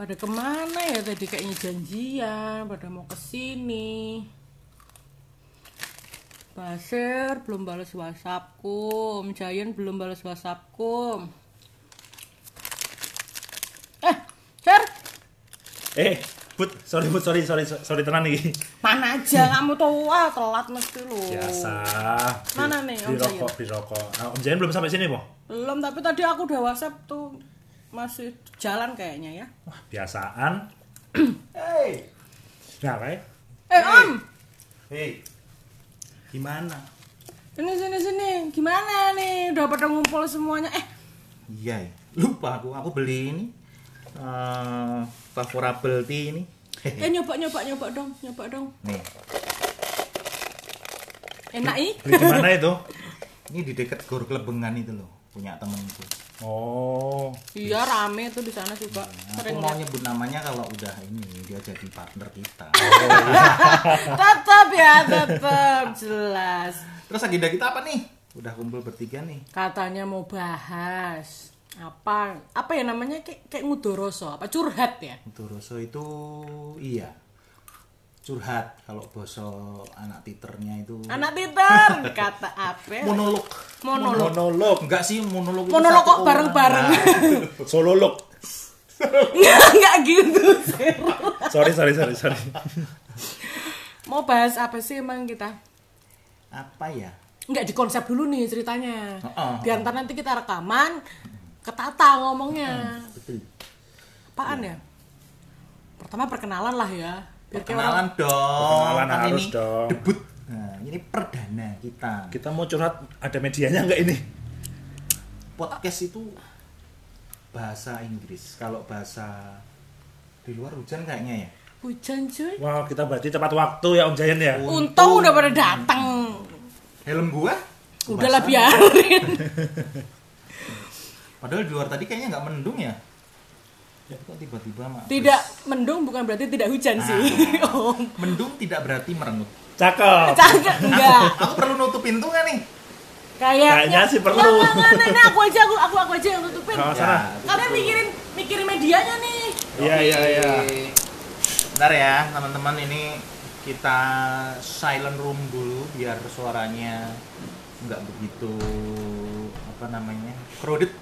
Pada ke mana ya tadi kayaknya janjian, pada mau ke sini. Basir belum balas WhatsAppku, Om Jayan belum balas WhatsAppku. Eh, Sir, Eh, Bud, sorry Bud, sorry, sorry, sorry tenan nih. mana aja kamu tuh wah telat mesti lu. Biasa. Mana nih, Om Di rokok, di rokok. Nah, Om Jayan belum sampai sini, Mo? Belum, tapi tadi aku udah WhatsApp tuh masih jalan kayaknya ya. Wah, biasaan. Hei, Nah, kayak Eh, Om, hei, gimana? sini sini sini. Gimana nih? Udah pada ngumpul semuanya. Eh, Iya, ya. lupa aku, aku beli ini eh favorable tea ini. eh nyoba nyoba nyoba dong, nyoba dong. Nih, Enak ih. beli di mana itu? ini di dekat Gor Klebengan itu loh, punya temenku. Oh, Iya rame tuh di sana juga. Nah, Sering aku mau nyebut namanya kalau udah ini dia jadi partner kita. Tetap ya, tetap jelas. Terus agenda kita apa nih? Udah kumpul bertiga nih. Katanya mau bahas apa apa ya namanya kayak kayak ngudoroso apa curhat ya Toroso itu iya curhat kalau boso anak titernya itu. Anak titer kata apa? Monolog. Monolog. Monolog, enggak sih monolog itu monolog kok bareng bareng orang. sololog. nggak nggak gitu. Sorry, sorry, sorry, sorry. mau bahas apa sih emang kita? Apa ya? Nggak di konsep dulu nih ceritanya. Heeh. biar ntar nanti kita rekaman ketata ngomongnya. Betul. Apaan ya? Pertama perkenalan lah ya biar perkenalan dong. Perkenalan kan harus ini dong. debut. Nah ini perdana kita. Kita mau curhat, ada medianya nggak ini? podcast itu bahasa Inggris. Kalau bahasa di luar hujan kayaknya ya? Hujan cuy. Wah, kita berarti tepat waktu ya Om Jayan ya. untung udah pada datang helm gua? Udahlah biarin. Padahal di luar tadi kayaknya nggak mendung ya kok tiba-tiba mak tidak mendung bukan berarti tidak hujan sih. om. Mendung tidak berarti merengut. Cakep. cagak enggak. aku perlu nutup pintu nggak nih? Kayaknya Kayaknya sih perlu. Nggak, nggak, nggak, ini aku aja aku aku aku aja yang tutupin Kalau sana. kalian mikirin mikirin medianya nih. Iya, iya, iya. Bentar ya teman-teman ini kita silent room dulu biar suaranya nggak begitu apa namanya crowded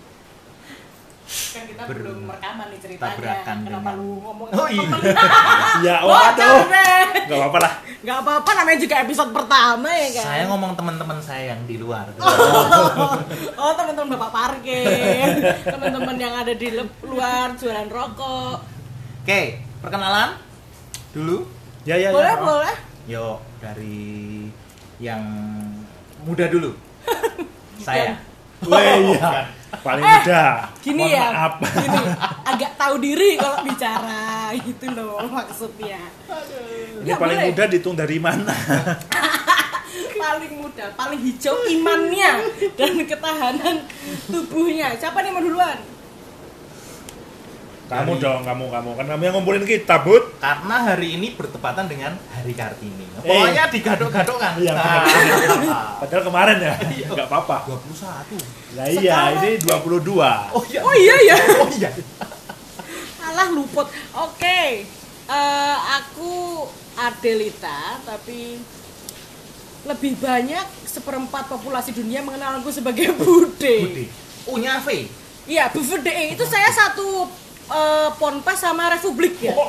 kan kita Ber- belum rekaman nih ceritanya. tabrakan kenapa dengan- lu ngomong Oh, iya. Ya, waduh. Nggak apa-apa lah. nggak apa-apa namanya juga episode pertama ya kan? Saya ngomong teman-teman saya yang di luar. Oh teman-teman bapak parkir. Teman-teman yang ada di luar jualan rokok. Oke perkenalan dulu. Ya, ya, boleh ya. boleh yuk dari yang muda dulu. Saya. Weh, iya. Paling Eh, mudah. gini Mohon ya Maaf. gini agak tahu diri kalau bicara gitu loh maksudnya Ini Ya, paling boleh. mudah dihitung dari mana? paling muda paling hijau imannya dan ketahanan tubuhnya siapa nih mau duluan Kamu Dari- dong, kamu, kamu. Kan kamu yang ngumpulin kita, Bud. karena hari ini bertepatan dengan hari Kartini. Pokoknya digadok-gadok kan? Iya, nah, Padahal kemarin ya, nggak apa-apa. 21 Lah iya, Sekarang- ini 22. oh iya. Oh iya ya oh iya. Alah luput. Oke. Eh, aku Adelita tapi lebih banyak seperempat populasi dunia mengenal aku sebagai Bude. Budi punya V. Iya, Bude. Itu saya satu eh, ponpes sama Republik ya.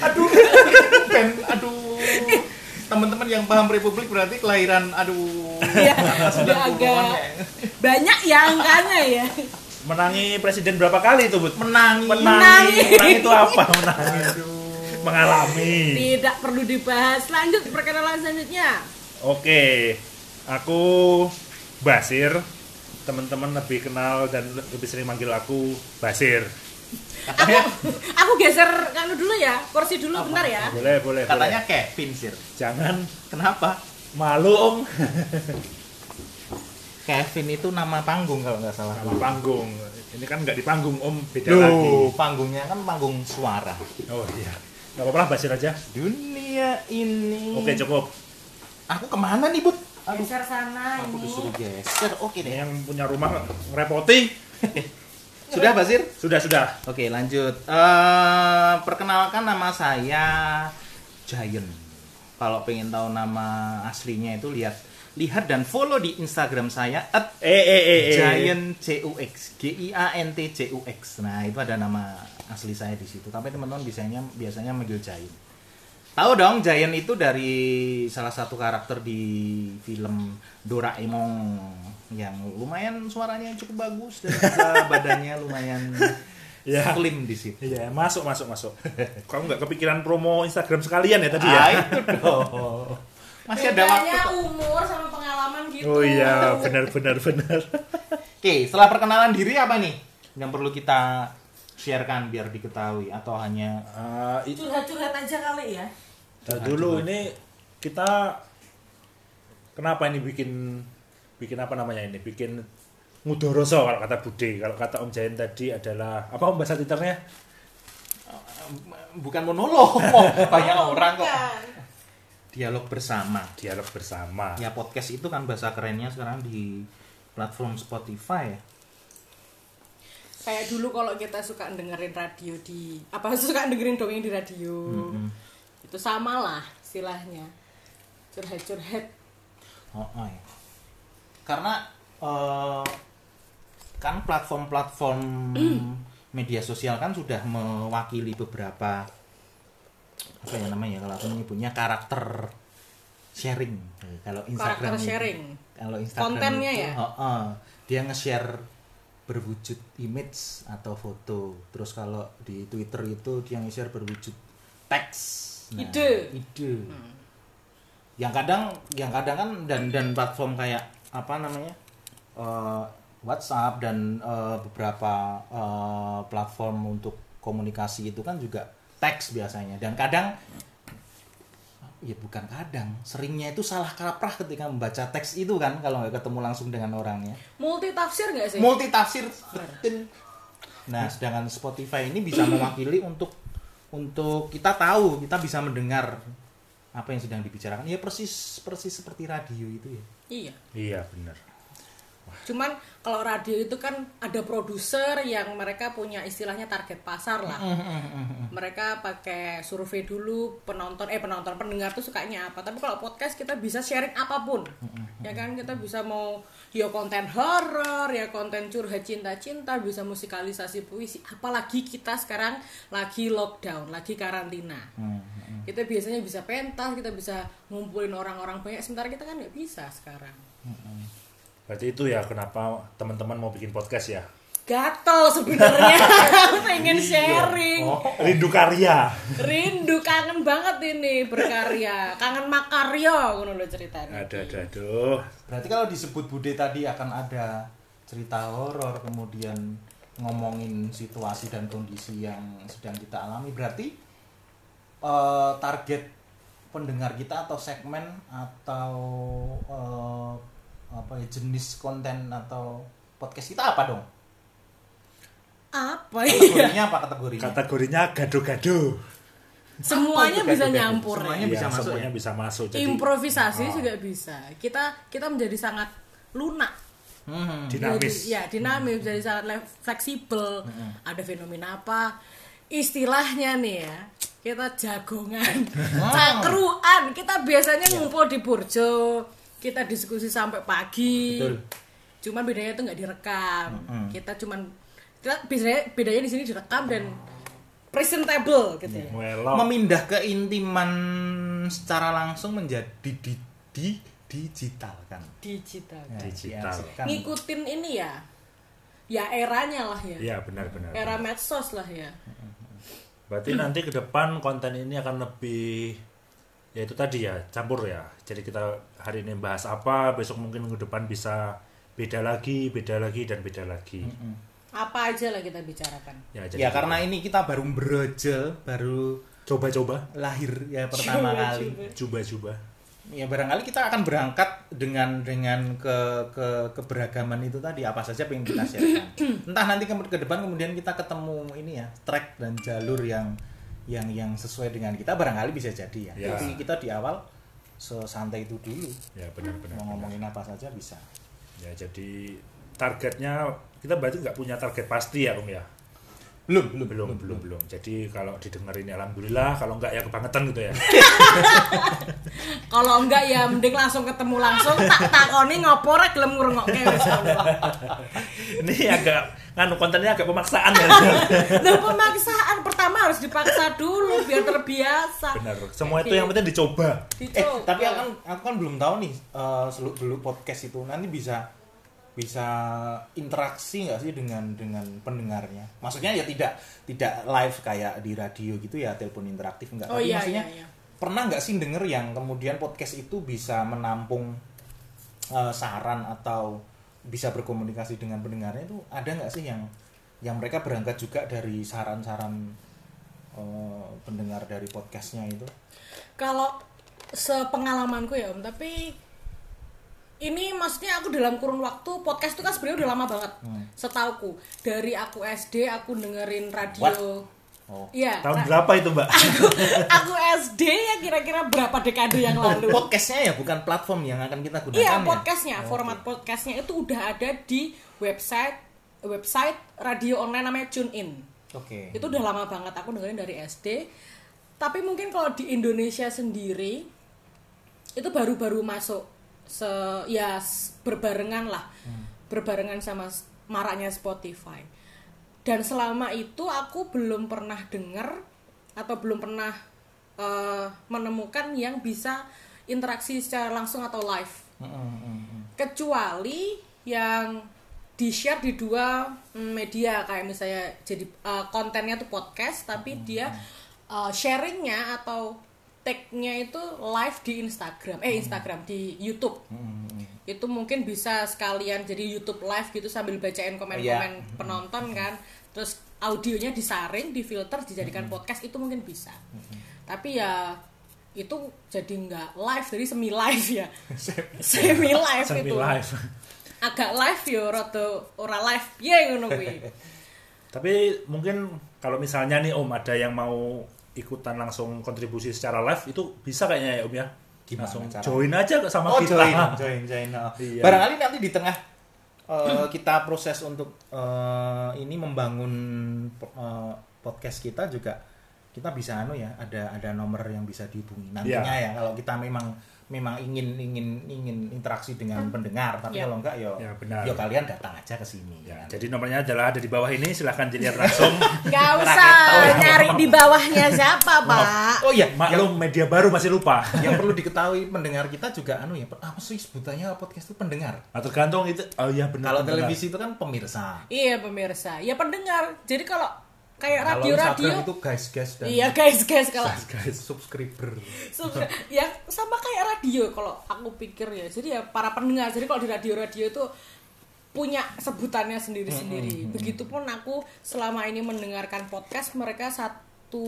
aduh ben aduh teman-teman yang paham Republik berarti kelahiran aduh Iya, agak banyak ya angkanya ya. Menangi presiden berapa kali itu, Bud? menangi Menangi. Menangi itu apa? Menangi. aduh Mengalami. Tidak perlu dibahas. Lanjut perkenalan selanjutnya. Oke, aku Basir. Teman-teman lebih kenal dan lebih sering manggil aku Basir. Aku aku geser kanu dulu ya, kursi dulu bentar ya. Boleh, boleh, katanya boleh. Kevin sir Jangan kenapa malu, Om. Kevin itu nama panggung kalau nggak salah Nama panggung. Ini kan nggak di panggung, Om. Beda lagi. Loh, panggungnya kan panggung suara Oh iya. Gak apa-apa lah, Basir aja. dunia ini Oke, cukup. aku ke mana nih bud Aduh, Geser sana aku ini. disuruh geser oke deh yang punya rumah ngerepoti. Sudah Basir? Sudah, sudah. Oke lanjut. Eh, perkenalkan nama saya Giant. Kalau pengen tahu nama aslinya itu lihat lihat dan follow di Instagram saya at Eh, eh, eh, eh. Giant CUX G I A N T C U X. Nah itu ada nama asli saya di situ. Tapi teman-teman biasanya biasanya manggil Giant. Tahu dong Giant itu dari salah satu karakter di film Doraemon yang lumayan suaranya cukup bagus dan juga badannya lumayan Ya. slim di situ. Iya, masuk, masuk, masuk. Kamu nggak kepikiran promo Instagram sekalian ya tadi ya? Ah, itu dong. Masih ada waktu. Kok. umur sama pengalaman gitu. Oh iya, benar, benar, benar. Oke, setelah perkenalan diri apa nih yang perlu kita sharekan biar diketahui atau hanya itu Curhat-curhat aja kali ya. dulu ini kita kenapa ini bikin bikin apa namanya ini? Bikin mudoroso kalau kata Bude. Kalau kata Om Jain tadi adalah apa Om bahasa Twitternya? bukan monolog, banyak orang kok. Dialog bersama. Dialog bersama. Ya podcast itu kan bahasa kerennya sekarang di platform Spotify ya. Kayak dulu kalau kita suka dengerin radio di apa suka dengerin dongeng di radio. Itu sama lah istilahnya. Curhat-curhat. Oh, oh ya. Karena eh, kan platform-platform media sosial kan sudah mewakili beberapa apa ya namanya kalau aku menyebutnya karakter sharing. Kalau Instagram Karakter itu- sharing. Kalau Instagram Kontennya itu, ya? oh, oh, dia nge-share berwujud image atau foto. Terus kalau di Twitter itu dia nge-share berwujud teks. Ide. Ide yang kadang yang kadang kan dan dan platform kayak apa namanya eh, WhatsApp dan eh, beberapa eh, platform untuk komunikasi itu kan juga teks biasanya dan kadang ya bukan kadang seringnya itu salah kaprah ketika membaca teks itu kan kalau nggak ketemu langsung dengan orangnya Multi tafsir nggak sih? multi tafsir betul nah sedangkan Spotify ini bisa mewakili untuk untuk kita tahu kita bisa mendengar apa yang sedang dibicarakan ya persis persis seperti radio itu ya Iya. Iya, benar. Cuman kalau radio itu kan ada produser yang mereka punya istilahnya target pasar lah. Mereka pakai survei dulu penonton eh penonton pendengar tuh sukanya apa. Tapi kalau podcast kita bisa sharing apa pun. Ya kan kita bisa mau ya konten horor, ya konten curhat cinta-cinta, bisa musikalisasi puisi. Apalagi kita sekarang lagi lockdown, lagi karantina. Kita biasanya bisa pentas, kita bisa ngumpulin orang-orang banyak sementara kita kan nggak bisa sekarang. Berarti itu ya kenapa teman-teman mau bikin podcast ya? gatel sebenarnya pengen sharing Oh, rindu karya. rindu kangen banget ini berkarya kangen makarya ngono lho ceritanya Aduh, aduh, aduh. berarti kalau disebut Bude tadi akan ada cerita horor kemudian ngomongin situasi dan kondisi yang sedang kita alami berarti eh, target pendengar kita atau segmen atau eh, apa ya jenis konten atau podcast kita apa dong apa ya kategorinya apa kategorinya Kategorinya gado-gado. semuanya bisa nyampur Semuanya ya. bisa Iya, masuk semuanya ya? bisa masuk. Jadi improvisasi Oh. juga bisa kita kita menjadi sangat lunak Hmm. dinamis. Jadi, ya dinamis jadi sangat le- fleksibel ada fenomena apa istilahnya nih ya kita jagongan cakruan kita biasanya ngumpul di burjo kita diskusi sampai pagi Betul. cuman bedanya itu nggak direkam kita cuman kita bedanya bedanya di sini direkam dan presentable gitu ya Melok. memindah keintiman secara langsung menjadi di, di digital kan digital Ya, Digital. diasipkan. ngikutin ini ya ya eranya lah ya Iya, benar-benar. era medsos lah ya Berarti nanti ke depan konten ini akan lebih ya itu tadi ya campur ya. Jadi kita hari ini bahas apa, besok mungkin minggu depan bisa beda lagi, beda lagi dan beda lagi. apa aja lah kita bicarakan? Ya, ya karena ini kita baru berojol baru coba-coba, lahir ya pertama Coba, kali. Coba. coba-coba. ya barangkali kita akan berangkat dengan dengan ke, ke keberagaman itu tadi. Apa saja pengen kita sharekan entah nanti ke, ke depan kemudian kita ketemu ini ya track dan jalur yang yang yang sesuai dengan kita. Barangkali bisa jadi ya, Ya. tapi kita di awal sesantai itu dulu. Ya, benar-benar. mau ngomongin apa saja bisa. Ya, jadi targetnya kita berarti nggak punya target pasti ya Om ya belum belum belum belum belum. jadi kalau didengerin ya alhamdulillah. Kalau nggak ya kebangetan gitu ya. Kalau enggak ya mending langsung ketemu langsung. Tak takoni ngopo rek gelem ngrungokke wis. ini agak nganu kontennya agak pemaksaan ya. Loh pemaksaan. Pertama harus dipaksa dulu biar terbiasa. benar. Semua itu yang penting dicoba. Eh Dicoba. tapi aku kan aku kan belum tahu nih eh, selu- dulu podcast itu. Nanti bisa bisa interaksi nggak sih dengan dengan pendengarnya? Maksudnya ya tidak tidak live kayak di radio gitu ya telepon interaktif enggak Oh tapi iya, maksudnya iya, iya. pernah nggak sih denger yang kemudian podcast itu bisa menampung eh, saran atau bisa berkomunikasi dengan pendengarnya itu ada nggak sih yang yang mereka berangkat juga dari saran-saran eh, pendengar dari podcastnya itu? Kalau sepengalamanku ya Om, tapi ini maksudnya aku dalam kurun waktu podcast itu kan sebenarnya udah lama banget. Hmm. Setauku dari aku SD aku dengerin radio. oh Iya. tahun ra- berapa itu mbak aku SD ya kira-kira berapa dekade yang Oh, lalu. podcastnya ya bukan platform yang akan kita gunakan Iya ya? podcastnya, Oh, format oke. podcastnya itu udah ada di website website radio online namanya TuneIn. Oke. Itu udah lama banget aku dengerin dari SD. Tapi mungkin kalau di Indonesia sendiri itu baru-baru masuk se ya berbarengan lah. Berbarengan sama maraknya Spotify. Dan selama itu aku belum pernah denger atau belum pernah eh, menemukan yang bisa interaksi secara langsung atau live Mm, mm, mm, mm. kecuali yang di share di dua mm, media kayak misalnya jadi uh, kontennya tuh podcast tapi dia uh, sharingnya atau tag-nya itu live di Instagram. Eh Instagram di YouTube. Mm, mm. itu mungkin bisa sekalian jadi YouTube live gitu sambil bacain komen-komen Iya. penonton kan. Terus audionya disaring difilter dijadikan podcast itu mungkin bisa. Tapi ya itu jadi nggak live jadi semi live ya. Semi live Semi itu. Live agak live yo rada ora live. Ya ngono kuwi. Tapi mungkin kalau misalnya nih Om ada yang mau ikutan langsung kontribusi secara live itu bisa kayaknya ya Om ya Gimana langsung caranya? join aja sama Oh, kita join, join, join. Oh. Iya. Barangkali nanti di tengah eh, kita proses untuk eh, ini membangun eh, podcast kita juga kita bisa anu ya ada ada nomor yang bisa dihubungi nantinya Iya. ya kalau kita memang memang ingin ingin ingin interaksi dengan pendengar tapi Iya. kalau enggak yo Ya, benar. yo kalian datang aja ke sini Ya, kan. jadi nomornya adalah ada di bawah ini silahkan dilihat langsung. Nggak usah nyari di bawahnya siapa pak. Oh iya maklum media baru masih lupa. yang perlu diketahui pendengar kita juga anu ya apa sih sebutannya podcast itu pendengar? Nah, tergantung itu oh iya benar kalau benar. televisi itu kan pemirsa. Iya pemirsa. Ya pendengar. Jadi kalau kayak radio radio itu guys guys dan iya guys guys kalau guys subscriber Subscribe. ya sama kayak radio kalau aku pikir ya jadi ya para pendengar jadi kalau di radio-radio itu punya sebutannya sendiri-sendiri begitupun aku selama ini mendengarkan podcast mereka satu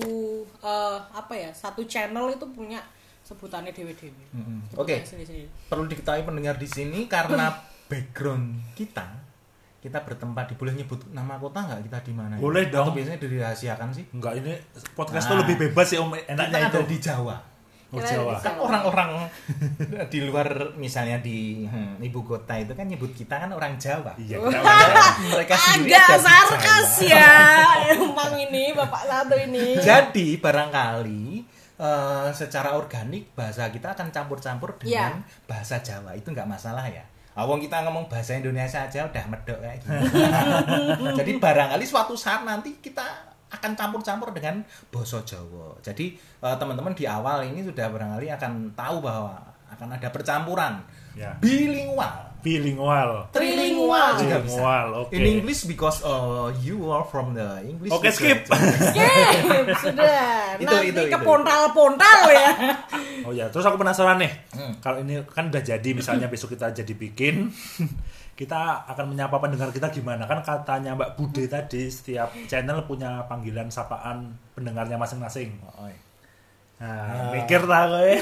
eh, apa ya satu channel itu punya sebutannya dewe-dewe Oke. Sendiri-sendiri. perlu diketahui pendengar di sini karena background kita kita bertempat di boleh nyebut nama kota nggak kita di mana Boleh Atau dong. biasanya dirahasiakan sih enggak ini podcast Nah. tuh lebih bebas sih Om kita enaknya itu ada di Jawa Oh, Kita Jawa. kan orang-orang di luar misalnya di hmm, ibu kota itu kan nyebut kita kan orang Jawa iya Wah. kita orang Jawa. mereka sendiri agak sarkas ya emang ini bapak satu ini jadi barangkali eh, secara organik bahasa kita akan campur-campur dengan Iya. bahasa Jawa itu nggak masalah ya Awang kita ngomong bahasa Indonesia aja udah medok kayak gitu. Jadi barangkali suatu saat nanti kita akan campur-campur dengan bahasa Jawa. Jadi eh, teman-teman di awal ini sudah barangkali akan tahu bahwa akan ada percampuran Ya. bilingual, bilingual trilingual juga bisa. Trilingual, oke. In English because uh, you are from the English. Oke, skip. Skip, sudah Itu, nanti itu, ke itu. pontal-pontal ya Oh ya, terus aku penasaran nih. Hmm. Kalau ini kan udah jadi, misalnya besok kita jadi bikin, kita akan menyapa pendengar kita gimana? Kan katanya Mbak Bude tadi setiap channel punya panggilan sapaan pendengarnya masing-masing. Oh, iya. Nah, mikir lah gue.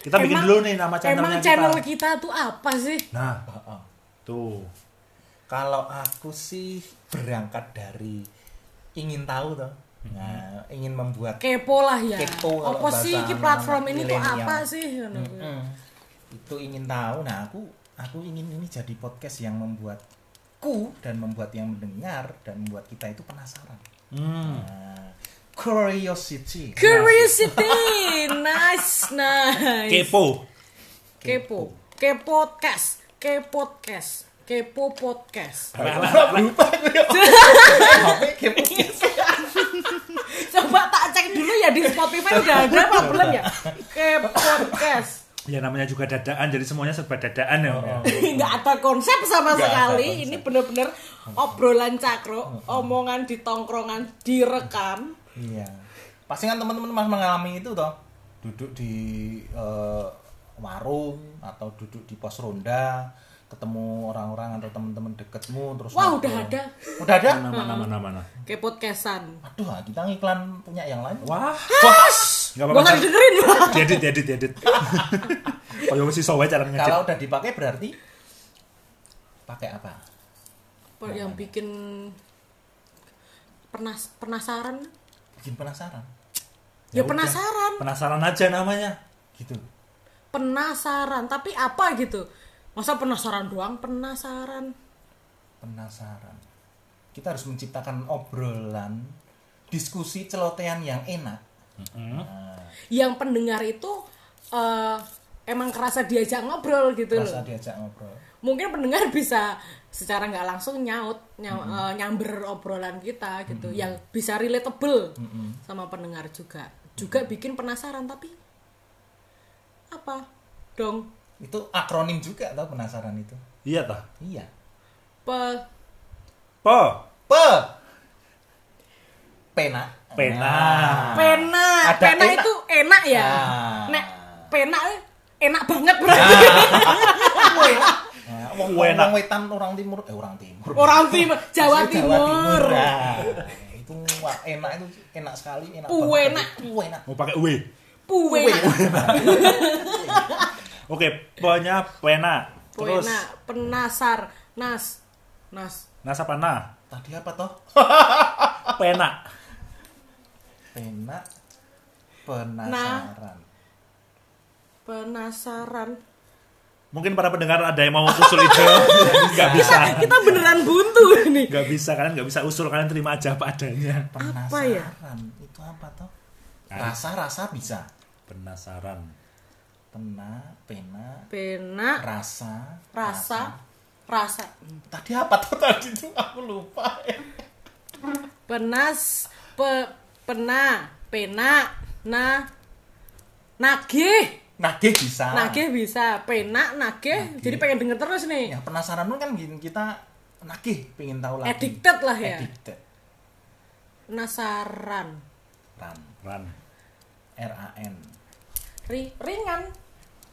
Kita bikin Emang- dulu nih nama channelnya emang kita. channel kita tuh apa sih Nah, tuh. Kalau aku sih berangkat dari ingin tahu tuh. Nah, ingin membuat kepo lah ya Kepo apa sih ki platform ini tuh apa sih Ngono kuwi. Mm-mm. itu ingin tahu. Nah, aku aku ingin ini jadi podcast yang membuat membuatku dan membuat yang mendengar dan membuat kita itu penasaran. Hmm. Nah, curiosity. Curiosity, nice, nice. Kepo. Kepo, Kepodcast, Kepodcast, Kepo podcast. Lupa gue ya. HP kepo. Coba tak cek dulu ya di Spotify udah ada apa belum ya? Kepodcast. Ya namanya juga dadaan, jadi semuanya serba dadaan ya. Om, ya. nggak ada konsep sama Nggak sekali. konsep. Ini bener-bener obrolan cakro, omongan di tongkrongan direkam. Iya. Pasti kan teman-teman masih mengalami itu toh. Duduk di eh, warung atau duduk di pos ronda, ketemu orang-orang atau teman-teman deketmu terus Wah udah ada Udah ada? Mana mana mana mana. Kepodcastan. Aduh, ah, kita ngiklan punya yang lain. Wah. Has, Nggak gak apa-apa. usah dengerin diedit, diedit. Oh ya masih sowe cara ngecek. Kalau udah dipakai berarti pakai apa? Yang bikin penas penasaran. Bikin penasaran. Ya, udah. penasaran, Penasaran aja namanya. Gitu. penasaran. Tapi apa gitu? Masa penasaran doang? Penasaran. Penasaran. Kita harus menciptakan obrolan, diskusi celotehan yang enak. Nah, Yang pendengar itu eh, emang kerasa diajak ngobrol gitu rasa loh. diajak ngobrol. Mungkin pendengar bisa secara nggak langsung nyaut, nyau- eh, nyamber obrolan kita gitu, yang bisa relatable sama pendengar juga. Juga bikin penasaran tapi apa dong? Itu akronim juga tau penasaran itu. Iya tah. Iya. Pe Po. Pe. Pena. Pena. Nah. pena, Ada pena enak. itu enak ya. Ah. Nek pena enak banget berarti. Nah, wong wong wetan orang timur eh orang timur. Orang timur, Jawa Maksudnya Timur. Nah, itu wah, enak itu enak sekali, enak Pu banget. enak. Pu enak. Mau pakai W. Puwe. Oke, ponya pena. Terus Pena, penasar, nas, nas. nasa pana. Tadi apa toh? Pena. Pena penasaran. Penasaran. Mungkin para pendengar ada yang mau usul ide. Nggak bisa. Kita beneran buntu ini. Nggak bisa kalian nggak bisa usul kalian terima aja apa adanya. Penasaran. Apa ya? Itu apa toh? Kan. Rasa-rasa bisa. Penasaran. Pena, pena, Pena, rasa, rasa, rasa. Tadi apa tuh tadi tuh aku lupa. Penas, pe, pena, pena, na, nagih. Nagih bisa. Nagih bisa, pena, nagih. Jadi pengen denger terus nih. Ya penasaran kan gini, kita nagih pengen tahu lagi. Addicted lah ya. Addicted. Penasaran. Ran. Ran. R A N. Ri, ringan.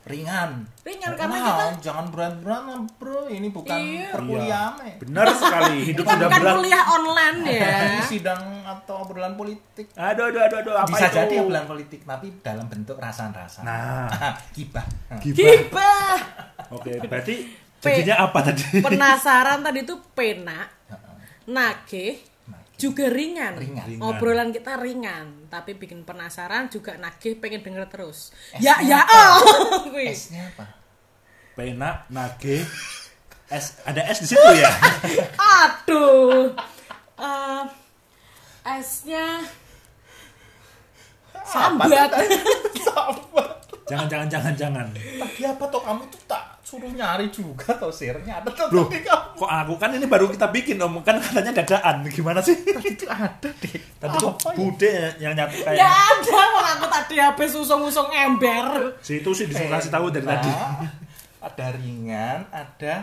Ringan. Ringan karena nah, kita jangan berat-berat bro. Ini bukan Iya. perkuliahan ya. Benar sekali. Hidup kita sudah bukan berat. kuliah online ya. Ini sidang atau obrolan politik. Aduh, aduh, aduh, aduh. Apa Bisa itu? jadi obrolan politik, tapi dalam bentuk rasan-rasan. Nah. Gibah. Gibah. Gibah. Oke, berarti Pe- jadinya apa tadi? Penasaran tadi itu pena, nagih, juga ringan. Ringan. Ringan. Obrolan kita ringan, tapi bikin penasaran juga nagih pengen denger terus. Esnya ya ya oh. Wih. S-nya apa? Pena, nage, S ada S di situ ya. Aduh. Eh, esnya sambat. Sabar. Jangan, jangan, jangan, jangan. Tadi apa toh kamu tuh tak suruh nyari juga toh share-nya ada tuh Loh, tadi kamu. kok aku kan ini baru kita bikin om kan katanya dadaan gimana sih? Tadi itu ada deh. Tadi tuh Apa ya? bude yang nyatu kayak ada orang aku tadi habis usung-usung ember. si itu sih disuruh kasih tahu dari tadi. Ada ringan, ada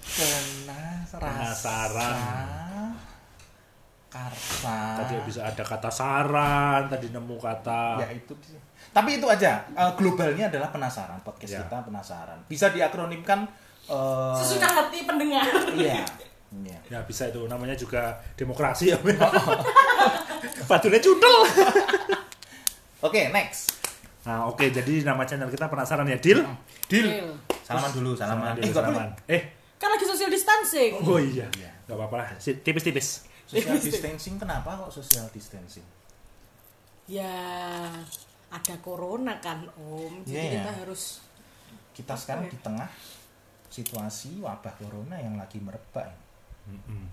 penasaran. Penasaran. Karsa. Tadi bisa ada kata saran, tadi nemu kata Ya itu sih. Tapi itu aja. eh, globalnya adalah penasaran. Podcast Ya. kita penasaran. Bisa diakronimkan. eh, Sesuka hati pendengar. Iya. Iya. ya bisa itu namanya juga demokrasi ya. Patulnya cundel. Oke, next. Nah, oke jadi nama channel kita penasaran ya, Dil? Deal. Deal. Salaman dulu, salaman. Salaman Eh, dulu, enggak salaman. Eh, Kan lagi social distancing. oh iya. Gak apa-apa lah, tipis-tipis. Social distancing kenapa kok social distancing? Ya ada corona kan om, jadi Iya, kita ya. harus Kita sekarang di tengah situasi wabah corona yang lagi merebak ini. Mm-mm.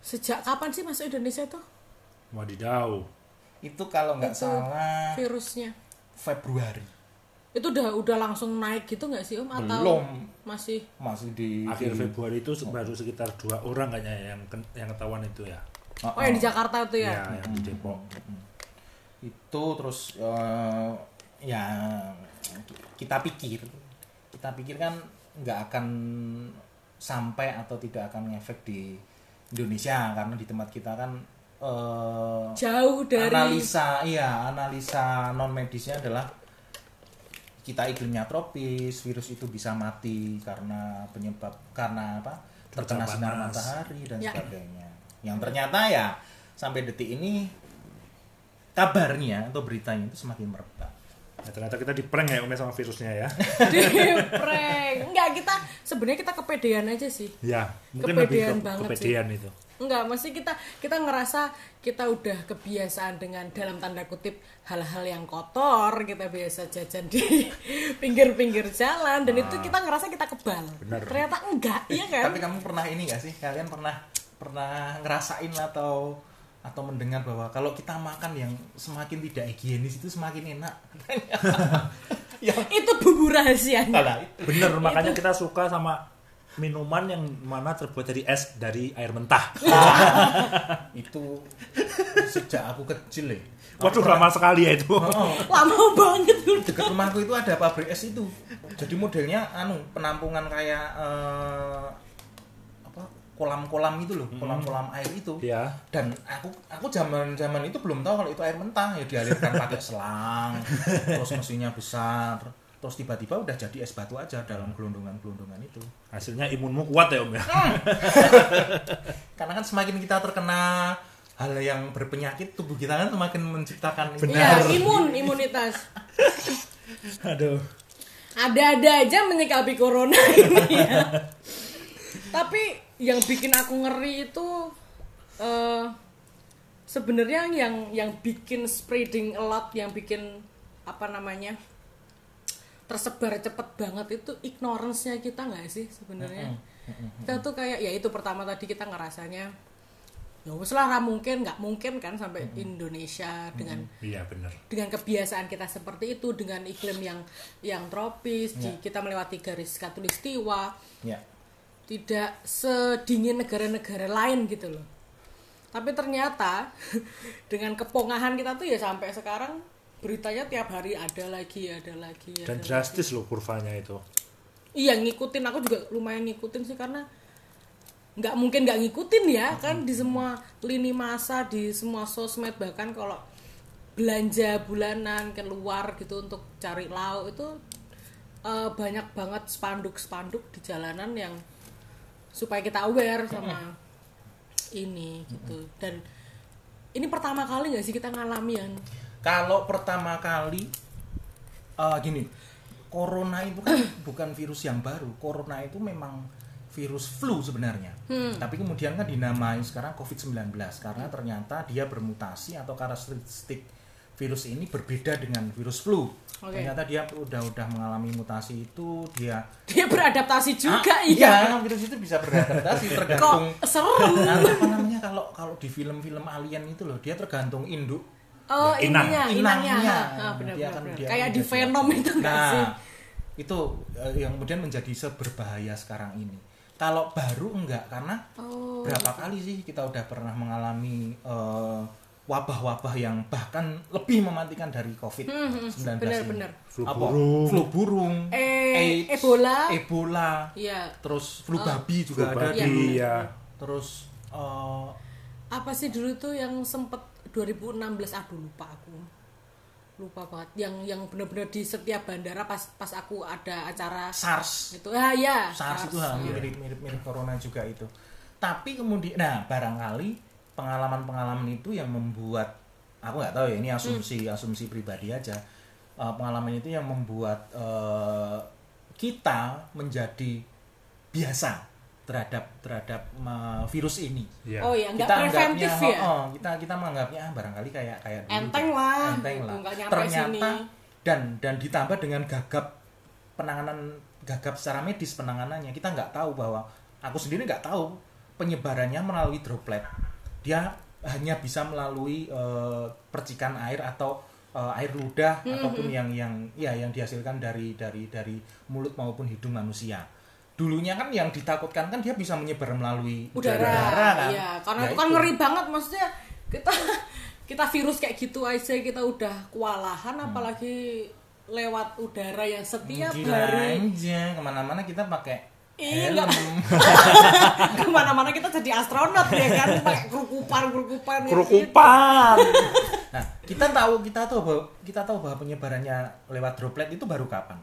Sejak kapan sih masuk Indonesia tuh Wadidaw. itu kalau nggak Itu salah virusnya? Februari Itu udah udah langsung naik gitu nggak sih Om atau Belum. masih masih di Akhir di- Februari itu baru sekitar dua orang kayaknya yang yang ketahuan itu ya. Oh, Oh yang di oh. Jakarta itu Ya, ya? yang di Depok. Itu terus eh, ya kita pikir. Kita pikir kan nggak akan sampai atau tidak akan ngefek di Indonesia karena di tempat kita kan eh, Jauh dari analisa iya analisa non medisnya adalah kita iklimnya tropis virus itu bisa mati karena penyebab karena apa? Terkena sinar matahari dan Ya. sebagainya. Yang ternyata ya sampai detik ini kabarnya atau beritanya itu semakin merebak Ya, ternyata kita di prank ya Om ya sama virusnya ya. di prank. Enggak kita sebenarnya kita kepedean aja sih. ya, mungkin Kepedean lebih ke, banget kepedean itu. Enggak, mesti kita kita ngerasa kita udah kebiasaan dengan dalam tanda kutip hal-hal yang kotor, kita biasa jajan di pinggir-pinggir jalan dan itu kita ngerasa kita kebal. Bener. Ternyata enggak, iya kan? tapi kamu pernah ini gak sih kalian pernah pernah ngerasain atau atau mendengar bahwa kalau kita makan yang semakin tidak higienis itu semakin enak yang itu bumbu rahasianya. Alah, Bener, makanya kita suka sama minuman yang mana terbuat dari es dari air mentah. itu sejak aku kecil ya Waduh, lama sekali ya itu. Oh, Lama banget dulu. dekat rumahku itu ada pabrik es itu jadi modelnya anu penampungan kayak apa kolam-kolam itu loh kolam-kolam air itu Ya. dan aku aku zaman zaman itu belum tahu kalau itu air mentah ya dialirkan pakai selang terus mesinnya besar terus tiba-tiba udah jadi es batu aja dalam gelondongan-gelondongan itu Hasilnya imunmu kuat ya Om ya. karena kan semakin kita terkena hal yang berpenyakit tubuh kita kan semakin menciptakan Iya, imun, imunitas. Aduh. Ada-ada aja menyikapi corona ini ya. Tapi yang bikin aku ngeri itu eh sebenarnya yang yang bikin spreading a lot, yang bikin apa namanya? tersebar cepet banget itu ignorance-nya kita nggak sih sebenarnya? Kita tuh kayak ya itu pertama tadi kita ngerasanya ya wes lah ra mungkin nggak mungkin kan sampai Indonesia dengan Iya bener. dengan kebiasaan kita seperti itu dengan iklim yang yang tropis di- kita melewati garis katulistiwa ya tidak sedingin negara-negara lain gitu loh tapi ternyata dengan kepongahan kita tuh ya sampai sekarang beritanya tiap hari ada lagi ada lagi ada Dan lagi. drastis loh kurvanya itu. iya ngikutin aku juga lumayan ngikutin sih karena nggak mungkin nggak ngikutin ya kan di semua lini masa di semua sosmed bahkan kalau belanja bulanan keluar gitu untuk cari lauk itu eh, banyak banget spanduk-spanduk di jalanan yang supaya kita aware sama ini gitu dan ini pertama kali nggak sih kita ngalami yang Kalau pertama kali eh, gini, corona itu kan bukan virus yang baru. Corona itu memang virus flu sebenarnya. Tapi kemudian kan dinamai sekarang COVID-19 karena ternyata dia bermutasi atau karakteristik virus ini berbeda dengan virus flu. Oke. Ternyata dia udah udah mengalami mutasi itu dia dia beradaptasi juga Ah, iya iya, virus itu bisa beradaptasi kok tergantung serem Nah, apa namanya kalau kalau di film-film alien itu loh dia tergantung induk Oh, Ya, inang. ininya, inangnya. inangnya. Ha, ha, benar, Dia benar, akan- benar. dia Kayak di Venom itu enggak nah, sih? itu eh, yang kemudian menjadi seberbahaya sekarang ini. Kalau baru enggak karena Oh. berapa kali sih kita udah pernah mengalami eh, wabah-wabah yang bahkan lebih mematikan dari COVID-19 Hmm, benar, ini. benar. Flu Apa? burung. Flu burung, Eh, AIDS, Ebola. Ebola, Iya. terus flu babi juga Flu ada babi, dulu. ya. Terus eh, Apa sih dulu tuh yang sempet 2016 aduh lupa aku. Lupa banget. Yang yang benar-benar di setiap bandara pas pas aku ada acara SARS itu. Ah ya. SARS itu ha, mirip mirip mirip corona juga itu. Tapi kemudian, nah barangkali pengalaman-pengalaman itu yang membuat aku nggak tahu ya ini asumsi asumsi pribadi aja. Eh, pengalaman itu yang membuat eh, kita menjadi biasa terhadap terhadap eh, virus ini. Iya. Oh ya, enggak kita preventif anggapnya, ya. oh, oh, kita kita menganggapnya ah, barangkali kayak kayak dulu Enteng lah, enteng lah. Ternyata sini. dan dan ditambah dengan gagap penanganan gagap secara medis penanganannya kita nggak tahu bahwa aku sendiri nggak tahu penyebarannya melalui droplet dia hanya bisa melalui eh, percikan air atau eh, air ludah ataupun yang yang ya yang dihasilkan dari dari dari mulut maupun hidung manusia. Dulunya kan yang ditakutkan kan dia bisa menyebar melalui udara, kan? Iya karena Ya itu kan itu. ngeri banget maksudnya kita kita virus kayak gitu aja kita udah kewalahan apalagi lewat udara yang setiap Hmm. Gila hari. aja ke mana-mana kita pakai Iya, helm ke mana-mana kita jadi astronot ya kan pakai kerukupan kerukupan kayak gitu. kerukupan Nah, kita tahu kita tahu bahwa kita tahu bahwa penyebarannya lewat droplet itu baru kapan?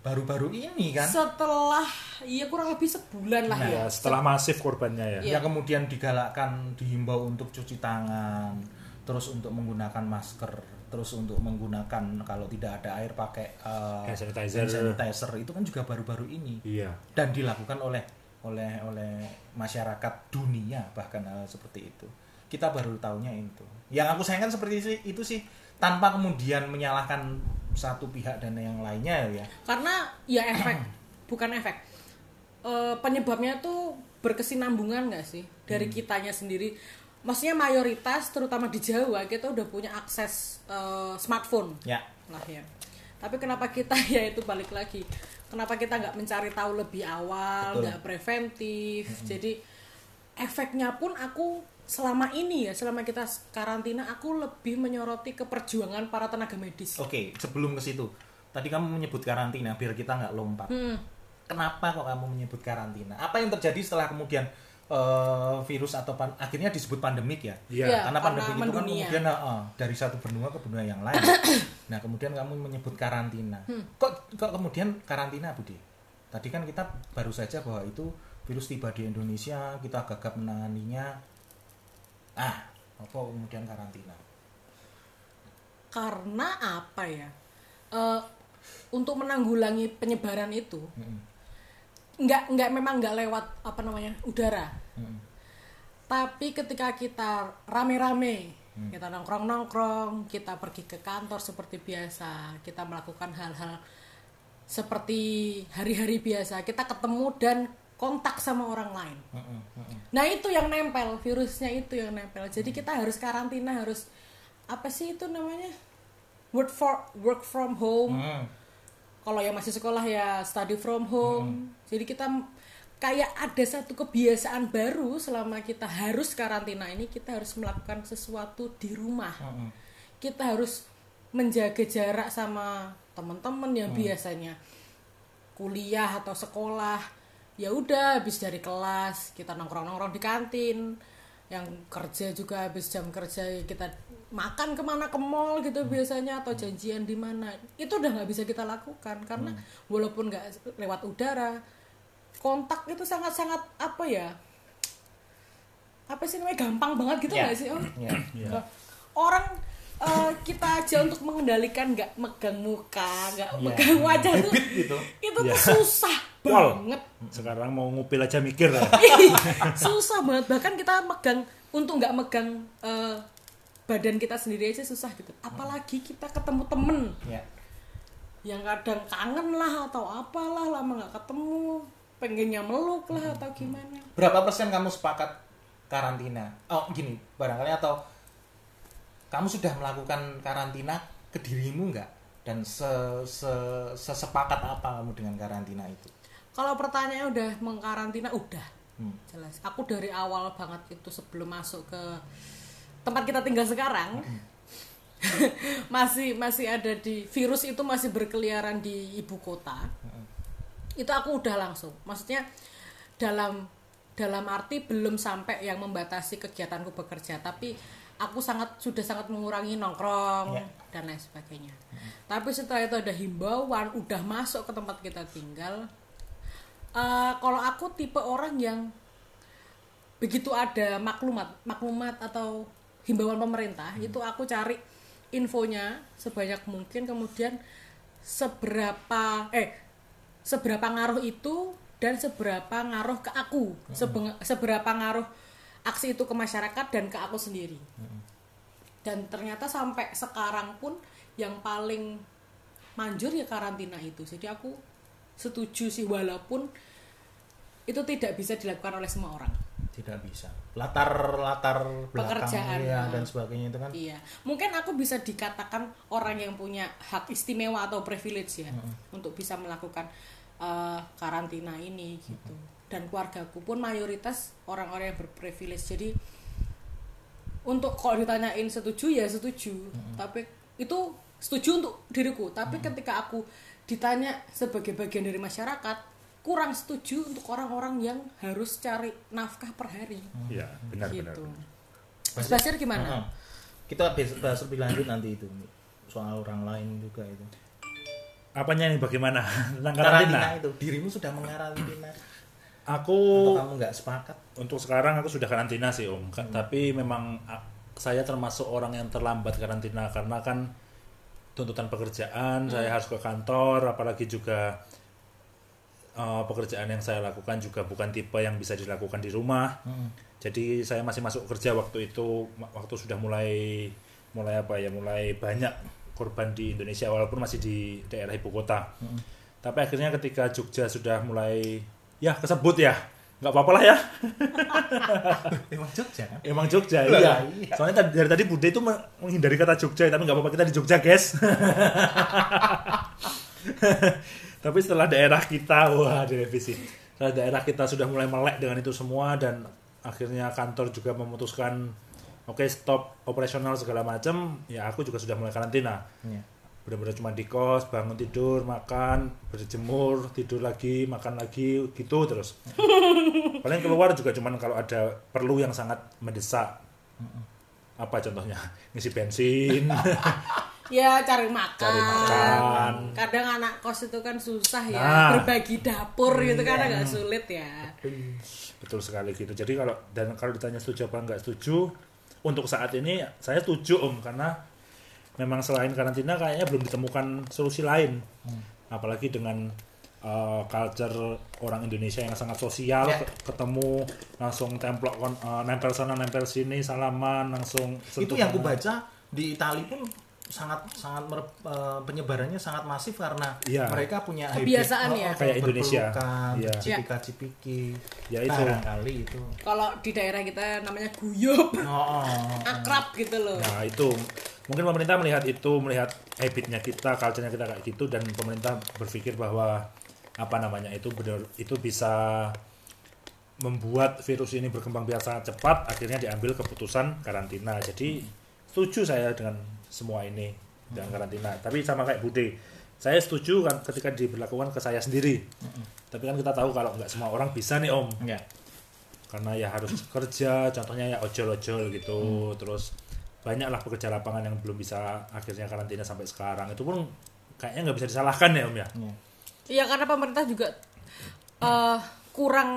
Baru-baru ini kan? setelah iya kurang lebih sebulan lah ya ya setelah masif korbannya ya Iya. Yang kemudian digalakkan dihimbau untuk cuci tangan, terus untuk menggunakan masker, terus untuk menggunakan kalau tidak ada air pakai eh, Hand sanitizer. hand sanitizer itu kan juga baru-baru ini iya dan dilakukan oleh oleh oleh masyarakat dunia bahkan hal seperti itu. Kita baru tahunya itu. Yang aku sayangkan seperti itu sih tanpa kemudian menyalahkan satu pihak dan yang lainnya ya. karena ya efek bukan efek Eh, penyebabnya tuh berkesinambungan nggak sih dari Hmm. kitanya sendiri maksudnya mayoritas terutama di Jawa kita udah punya akses eh, smartphone Ya. lah ya tapi kenapa kita ya itu balik lagi kenapa kita nggak mencari tahu lebih awal nggak preventif jadi efeknya pun aku selama ini ya selama kita karantina aku lebih menyoroti keperjuangan para tenaga medis Oke, sebelum ke situ. Tadi kamu menyebut karantina biar kita nggak lompat. Hmm. Kenapa kok kamu menyebut karantina? Apa yang terjadi setelah kemudian eh, virus atau pan- akhirnya disebut pandemik ya? iya Iya. karena pandemi karena itu kan kemudian eh, dari satu benua ke benua yang lain. nah kemudian kamu menyebut karantina. Hmm. Kok kok kemudian karantina Budi? Tadi kan kita baru saja bahwa itu virus tiba di Indonesia, kita gagap menanganinya. Ah, apa kemudian karantina? karena apa ya Eh, untuk menanggulangi penyebaran itu Mm-mm. Nggak nggak memang nggak lewat apa namanya udara. Mm-mm. tapi ketika kita rame-rame kita nongkrong-nongkrong kita pergi ke kantor seperti biasa kita melakukan hal-hal seperti hari-hari biasa kita ketemu dan kontak sama orang lain. Mm-mm, mm-mm. nah itu yang nempel virusnya itu yang nempel. Jadi kita harus karantina harus apa sih itu namanya? Work for work from home. Mm. Kalau yang masih sekolah ya study from home. Jadi kita kayak ada satu kebiasaan baru selama kita harus karantina ini kita harus melakukan sesuatu di rumah. Mm-mm. kita harus menjaga jarak sama teman-teman yang biasanya. Kuliah atau sekolah ya udah habis dari kelas kita nongkrong-nongkrong di kantin. Yang kerja juga habis jam kerja ya kita makan ke mana ke mall gitu biasanya atau janjian di mana itu udah nggak bisa kita lakukan karena walaupun nggak lewat udara kontak itu sangat-sangat apa ya apa sih namanya gampang banget gitu Ya. nggak sih oh Ya. Nah, orang eh, kita aja untuk mengendalikan nggak megang muka nggak Ya. megang wajah tuh Habit gitu. itu tuh Ya. susah banget sekarang mau ngupil aja mikir ya susah banget bahkan kita megang untuk nggak megang eh, badan kita sendiri aja susah gitu apalagi kita ketemu temen Ya. yang kadang kangen lah atau apalah lama nggak ketemu pengennya meluk lah atau gimana Berapa persen kamu sepakat karantina? Oh, gini, barangkali atau kamu sudah melakukan karantina ke dirimu nggak? Dan se, se, sesepakat apa kamu dengan karantina itu? kalau pertanyaannya udah mengkarantina udah Hmm. jelas aku dari awal banget itu sebelum masuk ke tempat kita tinggal sekarang masih masih ada di virus itu masih berkeliaran di ibu kota. Itu aku udah langsung. Maksudnya dalam dalam arti belum sampai yang membatasi kegiatanku bekerja tapi aku sangat sudah sangat mengurangi nongkrong Ya. dan lain sebagainya. Tapi setelah itu ada himbauan udah masuk ke tempat kita tinggal. Eh, kalau aku tipe orang yang begitu ada maklumat maklumat atau himbauan pemerintah itu aku cari infonya sebanyak mungkin kemudian seberapa eh seberapa ngaruh itu dan seberapa ngaruh ke aku. Sebe- seberapa ngaruh aksi itu ke masyarakat dan ke aku sendiri. Dan ternyata sampai sekarang pun yang paling manjur ya karantina itu. Jadi aku setuju sih walaupun itu tidak bisa dilakukan oleh semua orang. Tidak bisa. Latar latar belakang Pekerjaan, ya, dan sebagainya itu kan Iya, mungkin aku bisa dikatakan orang yang punya hak istimewa atau privilege ya untuk bisa melakukan eh, karantina ini gitu. Dan keluargaku pun mayoritas orang-orang yang berprivilege. Jadi untuk kalau ditanyain setuju ya setuju, tapi itu setuju untuk diriku. Tapi ketika aku ditanya sebagai bagian dari masyarakat kurang setuju untuk orang-orang yang harus cari nafkah per hari Iya, benar benar. gitu. benar. Mas Basir gimana? Heeh. kita bahas lebih lanjut nanti itu soal orang lain juga itu Apanya nih bagaimana tentang karantina karantina? itu dirimu sudah mengarantina Aku atau kamu nggak sepakat untuk sekarang aku sudah karantina sih om Ka- tapi memang saya termasuk orang yang terlambat karantina karena kan tuntutan pekerjaan saya harus ke kantor apalagi juga eh, pekerjaan yang saya lakukan juga bukan tipe yang bisa dilakukan di rumah jadi saya masih masuk kerja waktu itu waktu sudah mulai mulai apa ya mulai banyak korban di Indonesia walaupun masih di daerah ibu kota tapi akhirnya ketika Jogja sudah mulai ya kesebut ya nggak apa-apa lah ya emang Jogja kan Emang Jogja, iya. iya. Soalnya tadi- dari tadi Bude itu me- menghindari kata Jogja, tapi nggak apa-apa kita di Jogja, guys. tapi setelah daerah kita, wah direvisi. Setelah daerah kita sudah mulai melek dengan itu semua dan akhirnya kantor juga memutuskan, oke stop operasional segala macam, ya aku juga sudah mulai karantina. Iya. Benar-benar cuma di kos, bangun tidur, makan, berjemur, tidur lagi, makan lagi, gitu terus. Paling keluar juga cuman kalau ada perlu yang sangat mendesak. Apa contohnya? Ngisi bensin. Ya cari makan. Cari makan. Kadang anak kos itu kan susah ya Nah. berbagi dapur gitu kan agak sulit ya. Betul sekali gitu. Jadi kalau dan kalau ditanya setuju apa enggak setuju, untuk saat ini saya setuju Om karena memang selain karantina kayaknya belum ditemukan solusi lain. Apalagi dengan uh, culture orang Indonesia yang sangat sosial, Ya. ke- ketemu langsung templok kon- uh, nempel sana nempel sini, salaman langsung itu yang aku baca di Itali pun sangat sangat mere- eh, penyebarannya sangat masif karena Iya. mereka punya Kebiasaan ya. Kayak Indonesia. berpelukan, Iya. cipika-cipiki Ya, itu. barangkali itu Kalau di daerah kita namanya guyup, oh, oh. akrab gitu loh. Nah itu mungkin pemerintah melihat itu melihat habitnya kita, culture-nya kita kayak gitu dan pemerintah berpikir bahwa apa namanya itu benar itu bisa membuat virus ini berkembang biak sangat cepat akhirnya diambil keputusan karantina jadi setuju saya dengan semua ini dengan karantina. Tapi sama kayak Bude saya setuju kan ketika diberlakukan ke saya sendiri. Tapi kan kita tahu kalau nggak semua orang bisa nih om. Ya karena ya harus kerja contohnya ya ojol-ojol gitu terus banyaklah pekerja lapangan yang belum bisa akhirnya karantina sampai sekarang. Itu pun kayaknya nggak bisa disalahkan ya om ya? Ya. Iya karena pemerintah juga eh, kurang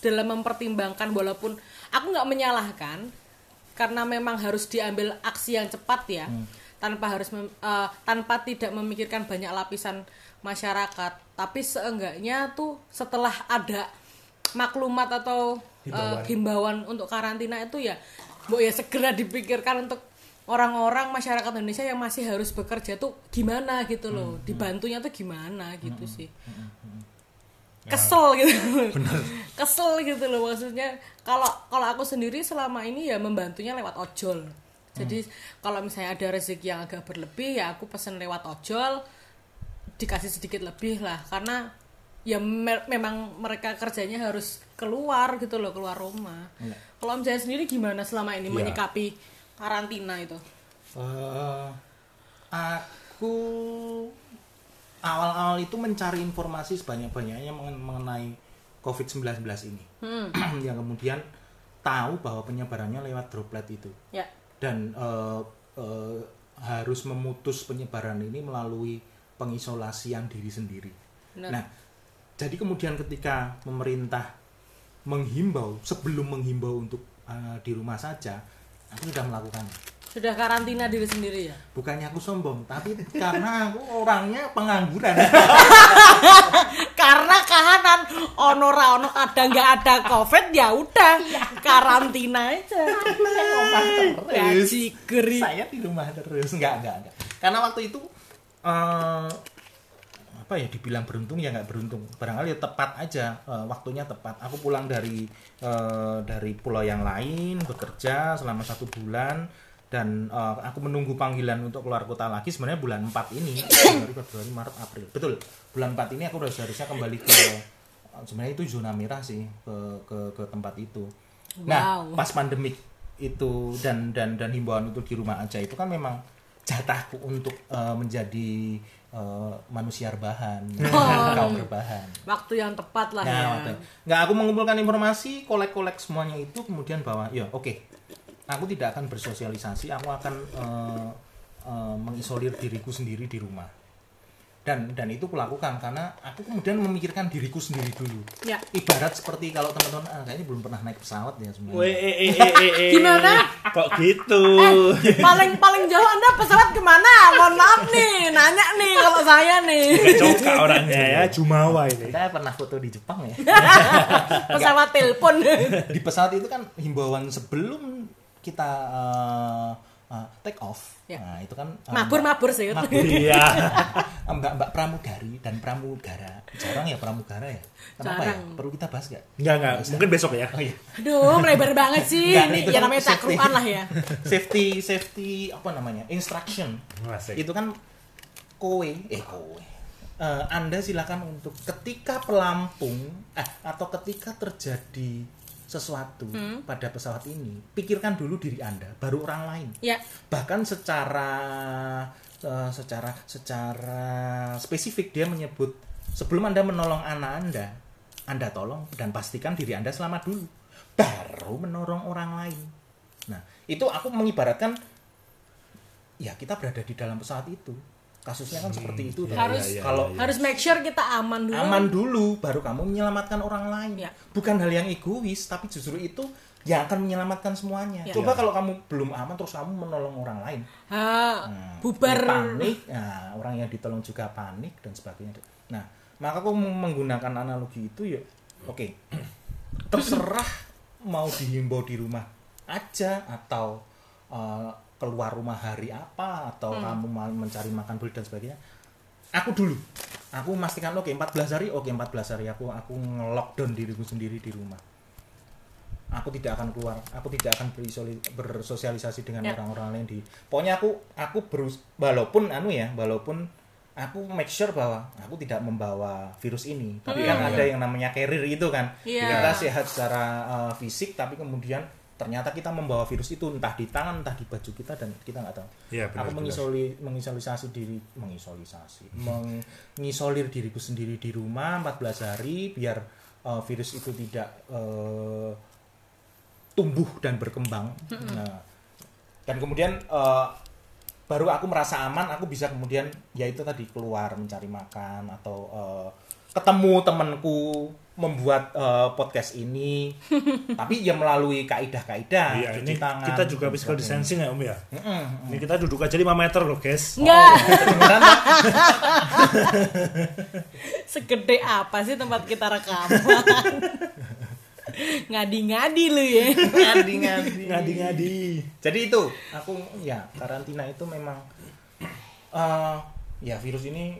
dalam mempertimbangkan walaupun aku nggak menyalahkan karena memang harus diambil aksi yang cepat ya tanpa harus mem- eh, tanpa tidak memikirkan banyak lapisan masyarakat. Tapi seenggaknya tuh setelah ada maklumat atau eh, Himbauan. himbauan untuk karantina itu ya bu ya segera dipikirkan untuk orang-orang masyarakat Indonesia yang masih harus bekerja tuh gimana gitu loh. Dibantunya tuh gimana gitu sih kesel gitu. Kesel gitu loh maksudnya. Kalau kalau aku sendiri selama ini ya membantunya lewat ojol. Jadi kalau misalnya ada rezeki yang agak berlebih ya aku pesen lewat ojol dikasih sedikit lebih lah. Karena ya me- memang mereka kerjanya harus keluar gitu loh keluar rumah. Iya. kalau misalnya sendiri gimana selama ini Iya. menyikapi karantina itu? Eh, aku awal-awal itu mencari informasi sebanyak-banyaknya mengen- mengenai COVID-19 ini. yang kemudian tahu bahwa penyebarannya lewat droplet itu. ya Dan eh, eh, harus memutus penyebaran ini melalui pengisolasian diri sendiri. Benar. Nah, jadi kemudian ketika pemerintah menghimbau, sebelum menghimbau untuk eh, di rumah saja, aku sudah melakukannya sudah karantina diri sendiri ya? Bukannya aku sombong tapi karena aku orangnya pengangguran. Karena kahanan ono ra ono ada nggak ada covid ya udah karantina aja. Gaji geri. saya di rumah terus. Enggak enggak enggak karena waktu itu eh, apa ya dibilang beruntung ya nggak beruntung. Barangkali ya tepat aja eh, waktunya tepat. Aku pulang dari eh, dari pulau yang lain bekerja selama satu bulan dan eh, aku menunggu panggilan untuk keluar kota lagi sebenarnya bulan 4 ini. Januari Februari Maret April. Betul bulan 4 ini aku udah seharusnya kembali ke sebenarnya itu zona merah sih ke ke, ke tempat itu. Nah Wow. pas pandemik itu dan dan dan himbauan untuk di rumah aja itu kan memang jatahku untuk eh, menjadi eh, manusia rebahan kaum rebahan. Waktu yang tepat lah ya. nah waktu- nggak aku mengumpulkan informasi kolek-kolek semuanya itu kemudian bahwa ya oke aku tidak akan bersosialisasi aku akan eh, eh, mengisolir diriku sendiri di rumah. Dan dan itu kulakukan karena aku kemudian memikirkan diriku sendiri dulu. Ya. Ibarat seperti kalau teman-teman ah, kayaknya belum pernah naik pesawat ya sebenarnya. Weh, eh, eh, eh, eh, eh. Gimana? Kok gitu? paling paling jauh anda pesawat ke mana? Mohon maaf nih nanya nih kalau saya nih. Coka orangnya ya, Jumawa ini. kita pernah foto di Jepang ya. Pesawat telepon. Di pesawat itu kan himbauan sebelum kita eh, eh, take off Ya. nah itu kan eh, mabur mabur sih Mabur. Iya. mbak mbak pramugari dan pramugara jarang ya pramugara ya kenapa ya Jarang. perlu kita bahas gak Enggak, enggak. Mungkin besok ya. oh iya aduh melebar banget sih Enggak, nih, itu ya kan namanya safety. cakruan lah ya safety safety apa namanya instruction Asik. itu kan kowe eh kowe Eh, anda silakan untuk ketika pelampung eh, atau ketika terjadi sesuatu Hmm. pada pesawat ini pikirkan dulu diri anda baru orang lain. Ya. Bahkan secara eh, secara secara spesifik dia menyebut sebelum anda menolong anak anda anda tolong dan pastikan diri anda selamat dulu. Baru menolong orang lain. Nah itu aku mengibaratkan ya kita berada di dalam pesawat itu kasusnya kan seperti itu iya, Harus- iya, iya, kalau iya. harus make sure kita aman dulu. Aman dulu baru kamu menyelamatkan orang lain. Ya. bukan hal yang egois tapi justru itu yang akan menyelamatkan semuanya. Ya. coba kalau kamu belum aman terus kamu menolong orang lain. Ha, Nah, bubar. panik. Nah, orang yang ditolong juga panik dan sebagainya. Nah maka aku menggunakan analogi itu ya oke. Terserah mau dihimbau di rumah aja atau eh, keluar rumah hari apa atau kamu mau mencari makan beli dan sebagainya aku dulu. Aku memastikan oke 14 hari oke 14 hari aku aku nge-lockdown diriku sendiri di rumah. Aku tidak akan keluar aku tidak akan berisoli- bersosialisasi dengan Ya. orang-orang lain di pokoknya aku aku berus walaupun anu ya walaupun aku make sure bahwa aku tidak membawa virus ini tapi kan ada yang namanya carrier itu kan. Iya. kita sehat secara uh, fisik tapi kemudian ternyata kita membawa virus itu entah di tangan entah di baju kita dan kita nggak tahu. Iya, benar, aku benar. mengisoli mengisolisasi diri mengisolisasi mengisolir diriku sendiri di rumah 14 hari biar uh, virus itu tidak uh, tumbuh dan berkembang. Nah, dan kemudian uh, baru aku merasa aman aku bisa kemudian ya itu tadi keluar mencari makan atau uh, ketemu temanku membuat uh, podcast ini tapi ya melalui kaidah-kaidah Iya, cuci ini tangan, kita juga physical distancing ya Om ya. Mm-mm. Ini kita duduk aja 5 meter loh guys. enggak Beneran, Pak? segede apa sih tempat kita rekaman ngadi-ngadi lu ya ngadi ngadi Ngadi-ngadi. jadi itu aku ya karantina itu memang eh ya virus ini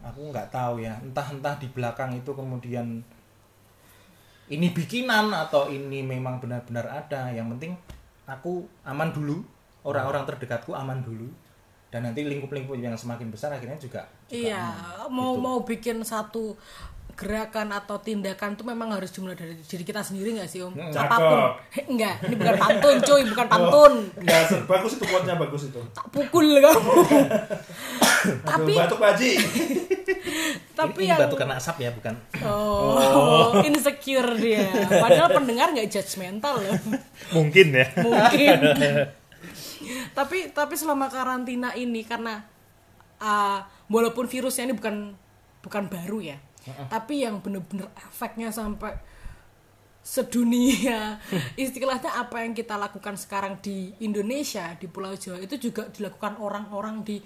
aku nggak tahu ya entah entah di belakang itu kemudian ini bikinan atau ini memang benar-benar ada yang penting aku aman dulu orang-orang terdekatku aman dulu dan nanti lingkup-lingkup yang semakin besar akhirnya juga, juga iya aman. mau Gitu. mau bikin satu gerakan atau tindakan itu memang harus dimulai dari diri kita sendiri nggak sih om? Hmm, apa pun. enggak ini bukan pantun cuy bukan pantun. Enggak, ser- bagus itu quote-nya bagus itu. tak pukul kamu tapi Aduh, batuk baji. tapi ini, yang ini batu kena asap ya bukan? Oh, insecure dia. Padahal pendengar nggak judgmental loh. Mungkin ya. mungkin. Tapi tapi selama karantina ini karena uh, walaupun virusnya ini bukan bukan baru ya tapi yang bener-bener efeknya sampai sedunia istilahnya apa yang kita lakukan sekarang di Indonesia di Pulau Jawa itu juga dilakukan orang-orang di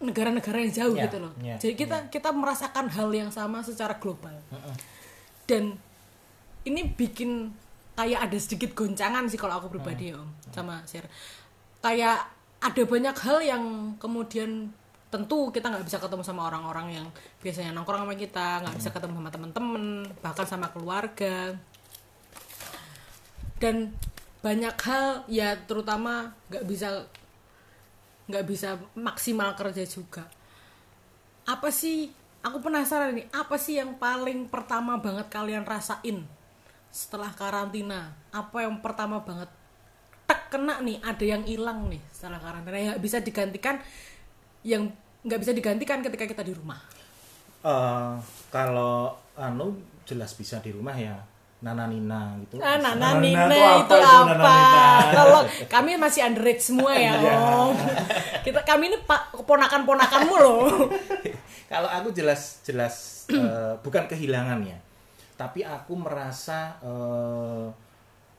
negara-negara yang jauh Ya, gitu loh. ya, jadi kita kita merasakan hal yang sama secara global. Dan ini bikin kayak ada sedikit goncangan sih kalau aku pribadi om sama share kayak ada banyak hal yang kemudian tentu kita nggak bisa ketemu sama orang-orang yang biasanya nongkrong sama kita nggak bisa ketemu sama temen-temen bahkan sama keluarga. Dan banyak hal ya terutama nggak bisa nggak bisa maksimal kerja juga. Apa sih aku penasaran nih apa sih yang paling pertama banget kalian rasain setelah karantina? Apa yang pertama banget? Tek kena nih ada yang hilang nih setelah karantina. Nggak bisa digantikan yang nggak bisa digantikan ketika kita di rumah Eh, kalau anu jelas bisa di rumah ya Nana Nina gitu. Ah, Nana Nana Nina apa itu Nana apa? Nina? Kalau kami masih underage semua ya, Iya. Om. Kita kami ini pak ponakan-ponakanmu loh. Kalau aku jelas jelas eh, bukan kehilangan ya, tapi aku merasa eh,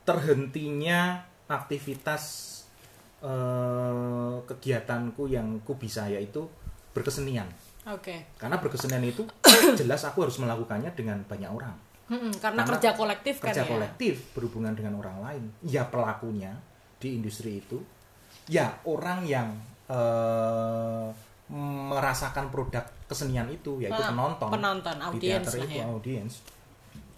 terhentinya aktivitas eh, kegiatanku yang ku bisa yaitu berkesenian. Oke. Karena berkesenian itu jelas aku harus melakukannya dengan banyak orang. Mm-mm, karena, Karena kerja kolektif kan kerja ya. kolektif berhubungan dengan orang lain ya pelakunya di industri itu ya orang yang eh, merasakan produk kesenian itu yaitu Ah, penonton penonton, di audiens teater lah itu ya. audiens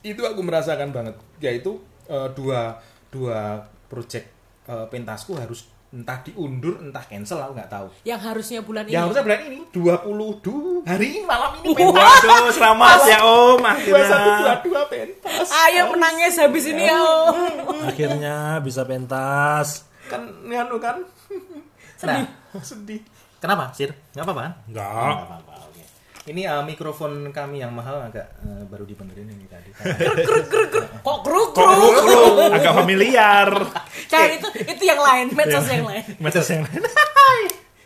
itu aku merasakan banget yaitu eh, dua dua project eh, pentasku harus entah diundur entah cancel aku nggak tahu Yang harusnya bulan ini. yang harusnya bulan ini 20 du hari ini malam ini pentas Waduh, selamat ya Om akhirnya. 21 22 pentas Ayo menangis habis ini ya. Om. Akhirnya bisa pentas. kan anu kan sedih sedih kenapa sir nggak apa-apa kan Enggak. nggak apa-apa oke ini eh, mikrofon kami yang mahal agak eh, baru dibenerin ini tadi Kok kruk Kok kruk. kru agak familiar. Kan itu itu yang lain, medsos yang lain. Medsos yang lain.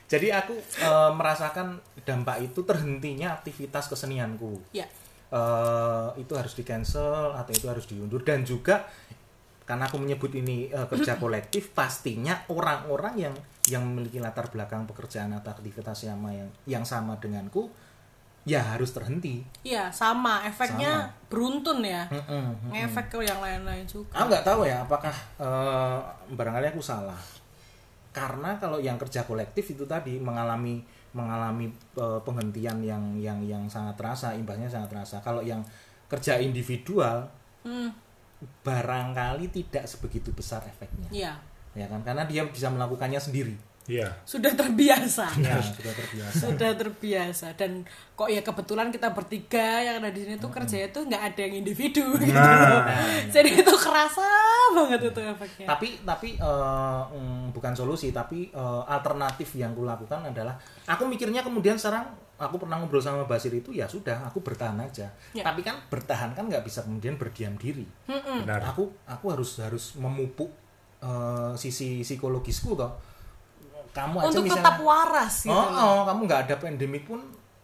jadi aku eh, merasakan dampak itu terhentinya aktivitas kesenianku Ya. eh, itu harus di cancel atau itu harus diundur dan juga karena aku menyebut ini eh, kerja kolektif pastinya orang-orang yang yang memiliki latar belakang pekerjaan atau aktivitas sama yang yang sama denganku ya harus terhenti Iya, sama. Efeknya beruntun ya. Mm-mm. Ngefek ke yang lain-lain juga. aku nggak tahu ya apakah eh, barangkali aku salah karena kalau yang kerja kolektif itu tadi mengalami mengalami eh, penghentian yang yang yang sangat terasa imbasnya sangat terasa kalau yang kerja individual Hmm, barangkali tidak sebegitu besar efeknya iya. ya kan karena dia bisa melakukannya sendiri Iya. Sudah terbiasa. ya sudah terbiasa sudah terbiasa dan kok ya kebetulan kita bertiga yang ada di sini tuh kerjanya tuh nggak ada yang individu gitu. Nah. jadi itu kerasa banget itu efeknya tapi tapi eh, mm, bukan solusi tapi eh, alternatif yang kulakukan adalah aku mikirnya kemudian sekarang aku pernah ngobrol sama Basir itu ya sudah aku bertahan aja Ya. tapi kan bertahan kan nggak bisa kemudian berdiam diri Benar. aku aku harus harus memupuk eh, sisi psikologisku toh kamu aja untuk misalnya. tetap waras gitu oh, loh. oh, kamu nggak ada pandemik pun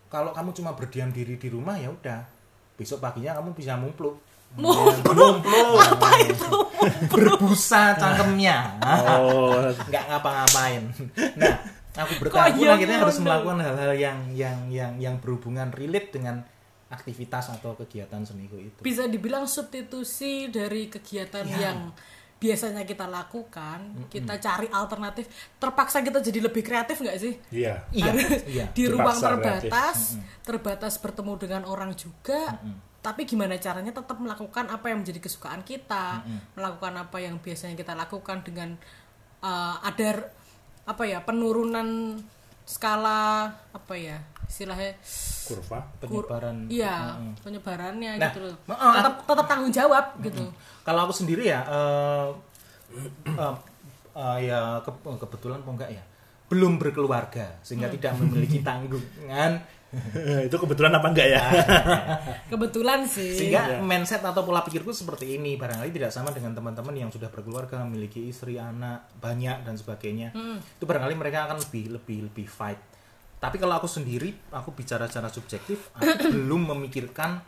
kalau kamu cuma berdiam diri di rumah ya udah. Besok paginya kamu bisa mumpluk Mumpluk? apa itu berbusa cangkemnya. Oh, nggak ngapa-ngapain. Nah aku pun iya akhirnya harus melakukan hal-hal yang yang yang yang berhubungan relate dengan aktivitas atau kegiatan seniku itu. Bisa dibilang substitusi dari kegiatan Ya. yang biasanya kita lakukan kita cari alternatif. Terpaksa kita jadi lebih kreatif nggak sih? Iya. iya iya. di ruang Terpaksa terbatas terbatas bertemu dengan orang juga tapi gimana caranya tetap melakukan apa yang menjadi kesukaan kita melakukan apa yang biasanya kita lakukan dengan uh, ada apa ya penurunan skala apa ya istilahnya Kurva. kur- penyebaran. iya penyebarannya Nah, gitu loh. oh, tetap tetap tanggung jawab gitu. Kalau aku sendiri ya eh, eh, eh, ya ke- kebetulan apa enggak ya belum berkeluarga sehingga tidak memiliki tanggungan. Itu kebetulan apa enggak ya? kebetulan sih. Sehingga mindset atau pola pikirku seperti ini barangkali tidak sama dengan teman-teman yang sudah berkeluarga memiliki istri anak banyak dan sebagainya. Itu barangkali mereka akan lebih lebih lebih fight tapi kalau aku sendiri aku bicara secara subjektif aku belum memikirkan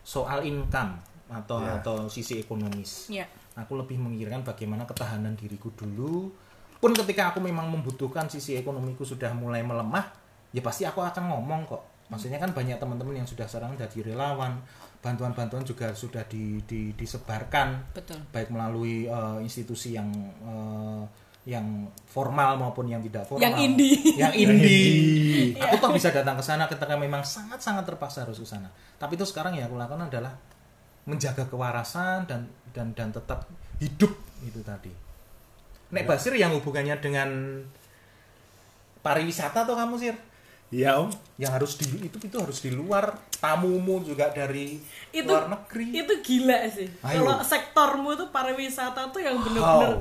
soal income atau Ya. atau sisi ekonomis. Ya. Aku lebih memikirkan bagaimana ketahanan diriku dulu. Pun ketika aku memang membutuhkan sisi ekonomiku sudah mulai melemah ya pasti aku akan ngomong kok. Maksudnya kan banyak teman-teman yang sudah sekarang jadi relawan bantuan-bantuan juga sudah di- di- disebarkan. Betul. Baik melalui eh, institusi yang eh, yang formal maupun yang tidak formal. Yang indie. Yang indie. aku toh bisa datang ke sana ketika memang sangat-sangat terpaksa harus ke sana. Tapi itu sekarang ya aku lakukan adalah menjaga kewarasan dan dan dan tetap hidup itu tadi. Nek Basir yang hubungannya dengan pariwisata tuh kamu sih Iya om. yang harus di itu itu harus di luar tamumu juga dari itu luar negeri itu gila sih kalau sektormu itu pariwisata tuh yang How? bener-bener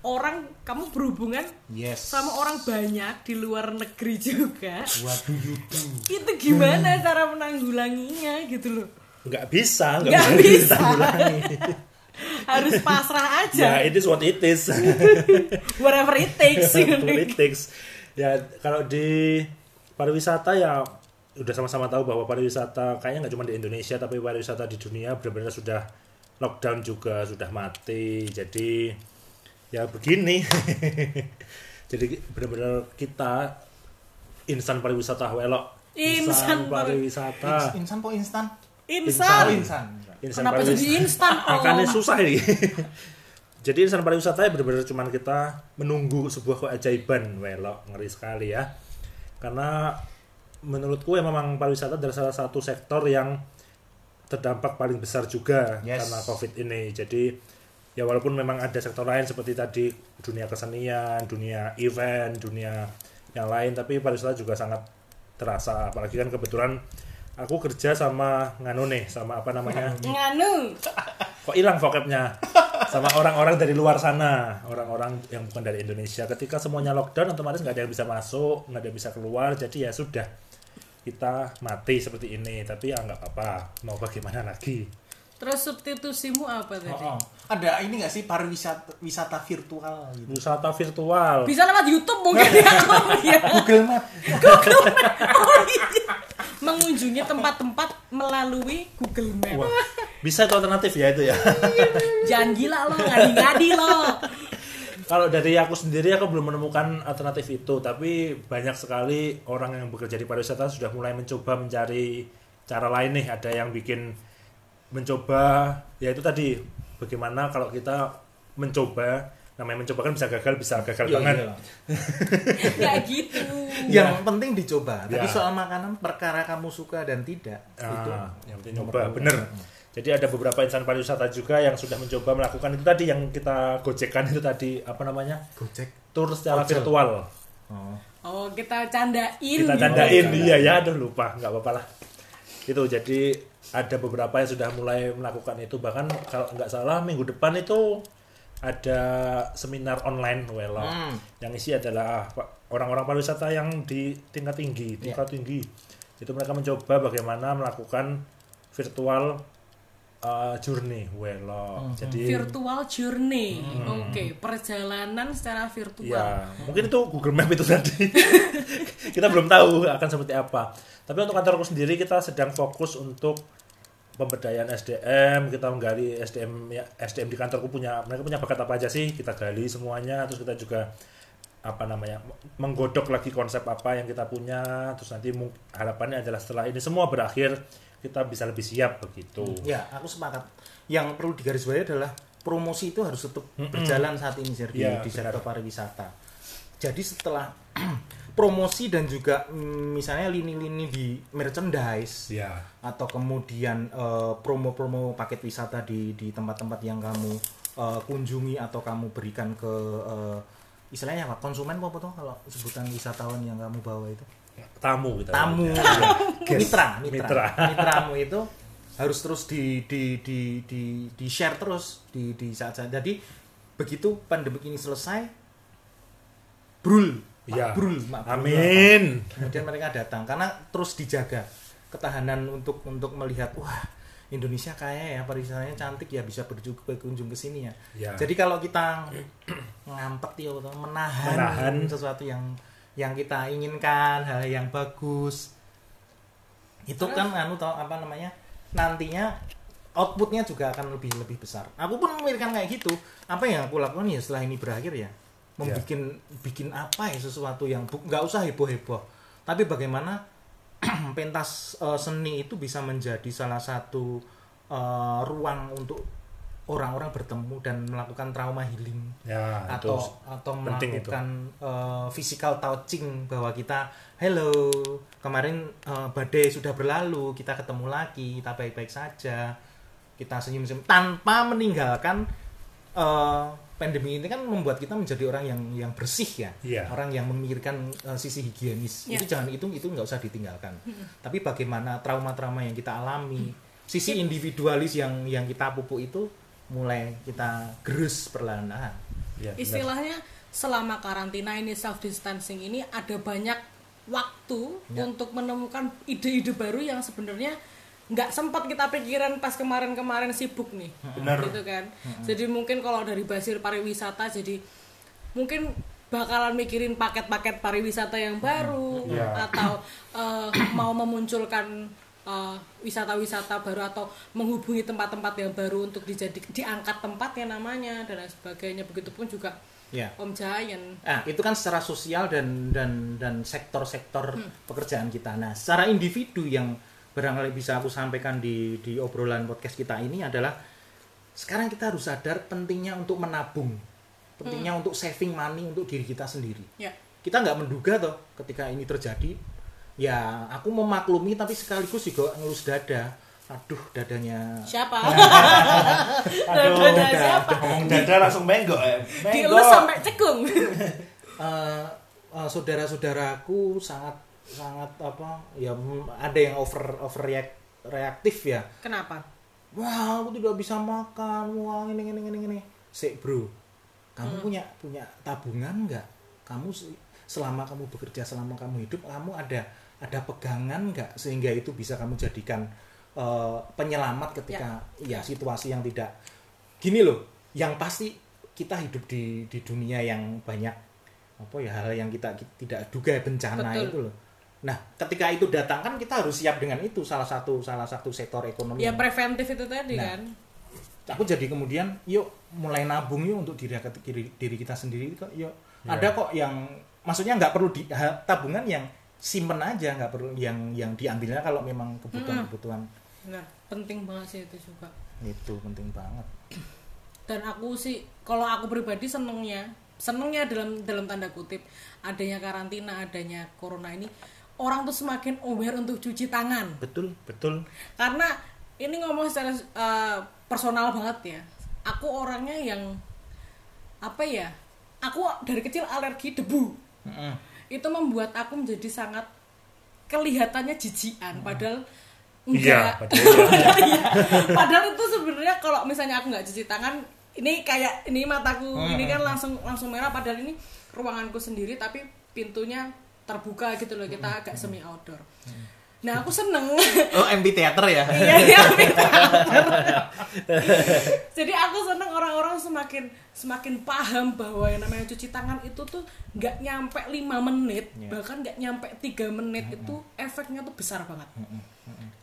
orang kamu berhubungan yes sama orang banyak di luar negeri juga you do itu gimana cara menanggulanginya gitu loh Nggak bisa, nggak bisa ditanggulangi. harus pasrah ya aja it is what it is. whatever it takes Politics. Ya kalau di pariwisata ya udah sama-sama tahu bahwa pariwisata kayaknya nggak cuma di Indonesia tapi pariwisata di dunia benar-benar sudah lockdown juga sudah mati. Jadi ya begini. Jadi benar-benar kita insan pariwisata welok. Insan pariwisata. insan kok instan Oh, insan insan Insan kenapa pariwisata. jadi instan Makanya om susah ini. Jadi insan pariwisata ya benar-benar cuman kita menunggu sebuah keajaiban, welok ngeri sekali ya. Karena menurutku ya memang pariwisata adalah salah satu sektor yang terdampak paling besar juga Yes. karena covid ini. Jadi ya walaupun memang ada sektor lain seperti tadi dunia kesenian, dunia event, dunia yang lain, tapi pariwisata juga sangat terasa. Apalagi kan kebetulan aku kerja sama nganu nih, sama apa namanya? nganu. Kok hilang vocabnya? Sama orang-orang dari luar sana. Orang-orang yang bukan dari Indonesia. Ketika semuanya lockdown otomatis nggak ada yang bisa masuk nggak ada yang bisa keluar. Jadi ya sudah kita mati seperti ini. Tapi ya nggak apa-apa. Mau bagaimana lagi terus substitusimu apa tadi? Oh, oh. ada ini nggak sih pariwisata wisata virtual gitu? Wisata virtual. Bisa lewat YouTube mungkin ya ya. Google Map. Oh iya. Mengunjungi tempat-tempat melalui Google Map. Wah, bisa itu alternatif ya itu ya? Jangan gila lo ngadi-ngadi lo kalau dari aku sendiri aku belum menemukan alternatif itu. Tapi banyak sekali orang yang bekerja di pariwisata sudah mulai mencoba mencari cara lain nih. Ada yang bikin mencoba ya itu tadi bagaimana kalau kita mencoba namanya mencoba kan bisa gagal bisa gagal Iya, banget. iya. nggak gitu. Yang penting dicoba tapi Ya. soal makanan perkara kamu suka dan tidak itu Ah, yang penting nyoba bener. Jadi ada beberapa insan pariwisata juga yang sudah mencoba melakukan itu tadi yang kita gojekkan itu tadi apa namanya? Gojek. Tour secara Ojol. virtual. Oh. oh kita candain. Kita gitu. tandain iya ya. Aduh lupa. Nggak apa-apa lah. Itu jadi ada beberapa yang sudah mulai melakukan itu. Bahkan kalau nggak salah minggu depan itu ada seminar online Welo Hmm. yang isi adalah pa- orang-orang pariwisata yang di tingkat tinggi tingkat tinggi. Itu mereka mencoba bagaimana melakukan virtual uh, journey Welo jadi virtual journey. Oke perjalanan secara virtual. Ya, mungkin itu Google Map itu tadi. kita belum tahu akan seperti apa. Tapi untuk kantorku sendiri kita sedang fokus untuk pemberdayaan SDM, kita menggali SDM ya, SDM di kantorku punya mereka punya bakat apa aja sih? Kita gali semuanya. Terus kita juga apa namanya menggodok lagi konsep apa yang kita punya. Terus nanti harapannya adalah setelah ini semua berakhir kita bisa lebih siap begitu. Ya aku sepakat. Yang perlu digarisbawahi adalah promosi itu harus tetap berjalan saat ini Sir, di, Iya, di sektor pariwisata. Jadi setelah promosi dan juga mm, misalnya lini-lini di merchandise ya. atau kemudian eh, promo-promo paket wisata di di tempat-tempat yang kamu eh, kunjungi atau kamu berikan ke eh, istilahnya apa? Konsumen apa tuh kalau sebutan wisatawan yang kamu bawa itu tamu kita tamu nyebutnya. mitra mitra Mitra. mitramu itu harus terus di di di di di share terus di di saat saat jadi begitu pandemi ini selesai brul Ya. brul mak brul. amin kemudian mereka datang karena terus dijaga ketahanan untuk untuk melihat wah Indonesia kaya ya pariwisatanya cantik ya bisa berkunjung ke sini ya. Ya. Jadi kalau kita ngampet ya menahan, Menahan. sesuatu yang yang kita inginkan, hal yang bagus. Itu kan anu tau apa namanya? Nantinya outputnya juga akan lebih lebih besar. Aku pun memikirkan kayak gitu. Apa yang aku lakukan ya setelah ini berakhir ya, membuat bikin apa ya sesuatu yang nggak usah heboh heboh, tapi bagaimana pentas eh, seni itu bisa menjadi salah satu eh, ruang untuk orang-orang bertemu dan melakukan trauma healing Ya, atau itu atau penting itu. melakukan eh, physical touching bahwa kita hello kemarin eh, badai sudah berlalu kita ketemu lagi kita baik-baik saja. Kita senyum-senyum tanpa meninggalkan eh, pandemi ini kan membuat kita menjadi orang yang yang bersih ya. Iya. orang yang memikirkan eh, sisi higienis. Iya. itu jangan itu itu nggak usah ditinggalkan. Tapi bagaimana trauma-trauma yang kita alami sisi individualis yang yang kita pupuk itu mulai kita gerus perlahan-lahan Ya, benar. istilahnya selama karantina ini self distancing ini ada banyak waktu Ya. untuk menemukan ide-ide baru yang sebenarnya nggak sempat kita pikiran pas kemarin-kemarin sibuk nih Benar. gitu kan jadi mungkin kalau dari basir pariwisata jadi mungkin bakalan mikirin paket-paket pariwisata yang baru Ya. atau eh, mau memunculkan eh, wisata-wisata baru atau menghubungi tempat-tempat yang baru untuk dijadi diangkat tempatnya namanya dan lain sebagainya. Begitupun juga ya. Om Giant Nah, itu kan secara sosial dan dan dan sektor-sektor pekerjaan kita. Nah, secara individu yang barangkali bisa aku sampaikan di di obrolan podcast kita ini adalah sekarang kita harus sadar pentingnya untuk menabung, pentingnya untuk saving money untuk diri kita sendiri. ya. Kita nggak menduga toh ketika ini terjadi, ya aku memaklumi tapi sekaligus juga ngelus dada. Aduh, dadanya. Siapa? Aduh, Dadanya dada. siapa ngomong dada langsung menggok ya. dielus sampai cekung eh, eh, saudara-saudaraku sangat sangat apa ya ada yang over over reaktif ya. Kenapa? Wah aku tidak bisa makan. Wah ini ini ini ini. Sik bro kamu punya punya tabungan nggak? Kamu se- selama kamu bekerja selama kamu hidup kamu ada ada pegangan nggak sehingga itu bisa kamu jadikan eh, penyelamat ketika ya. situasi yang tidak gini loh yang pasti kita hidup di di dunia yang banyak apa ya hal yang kita, ki- tidak duga bencana Betul. itu loh nah ketika itu datang kan kita harus siap dengan itu salah satu salah satu sektor ekonomi ya yang- preventif itu tadi Nah. kan aku jadi kemudian yuk mulai nabung yuk untuk diri diri, diri kita sendiri kok yuk ada kok yang maksudnya nggak perlu di tabungan yang simpen aja nggak perlu yang yang diambilnya kalau memang kebutuhan kebutuhan nah penting banget sih itu juga. Itu penting banget. Dan aku sih kalau aku pribadi senengnya senengnya dalam dalam tanda kutip adanya karantina adanya corona ini orang tuh semakin aware untuk cuci tangan. Betul Betul. karena ini ngomong secara eh, personal banget ya. Aku orangnya yang apa ya aku dari kecil alergi debu. Mm-mm. Itu membuat aku menjadi sangat kelihatannya jijian padahal Iya, enggak. padahal Iya. padahal itu sebenarnya kalau misalnya aku nggak cuci tangan ini kayak ini mataku ini kan langsung langsung merah padahal ini ruanganku sendiri tapi pintunya terbuka gitu loh kita agak semi outdoor nah aku seneng. Oh amphitheater ya? Iya iya teater. jadi aku seneng orang-orang semakin semakin paham bahwa yang namanya cuci tangan itu tuh nggak nyampe lima menit Iya. bahkan nggak nyampe tiga menit itu efeknya tuh besar banget.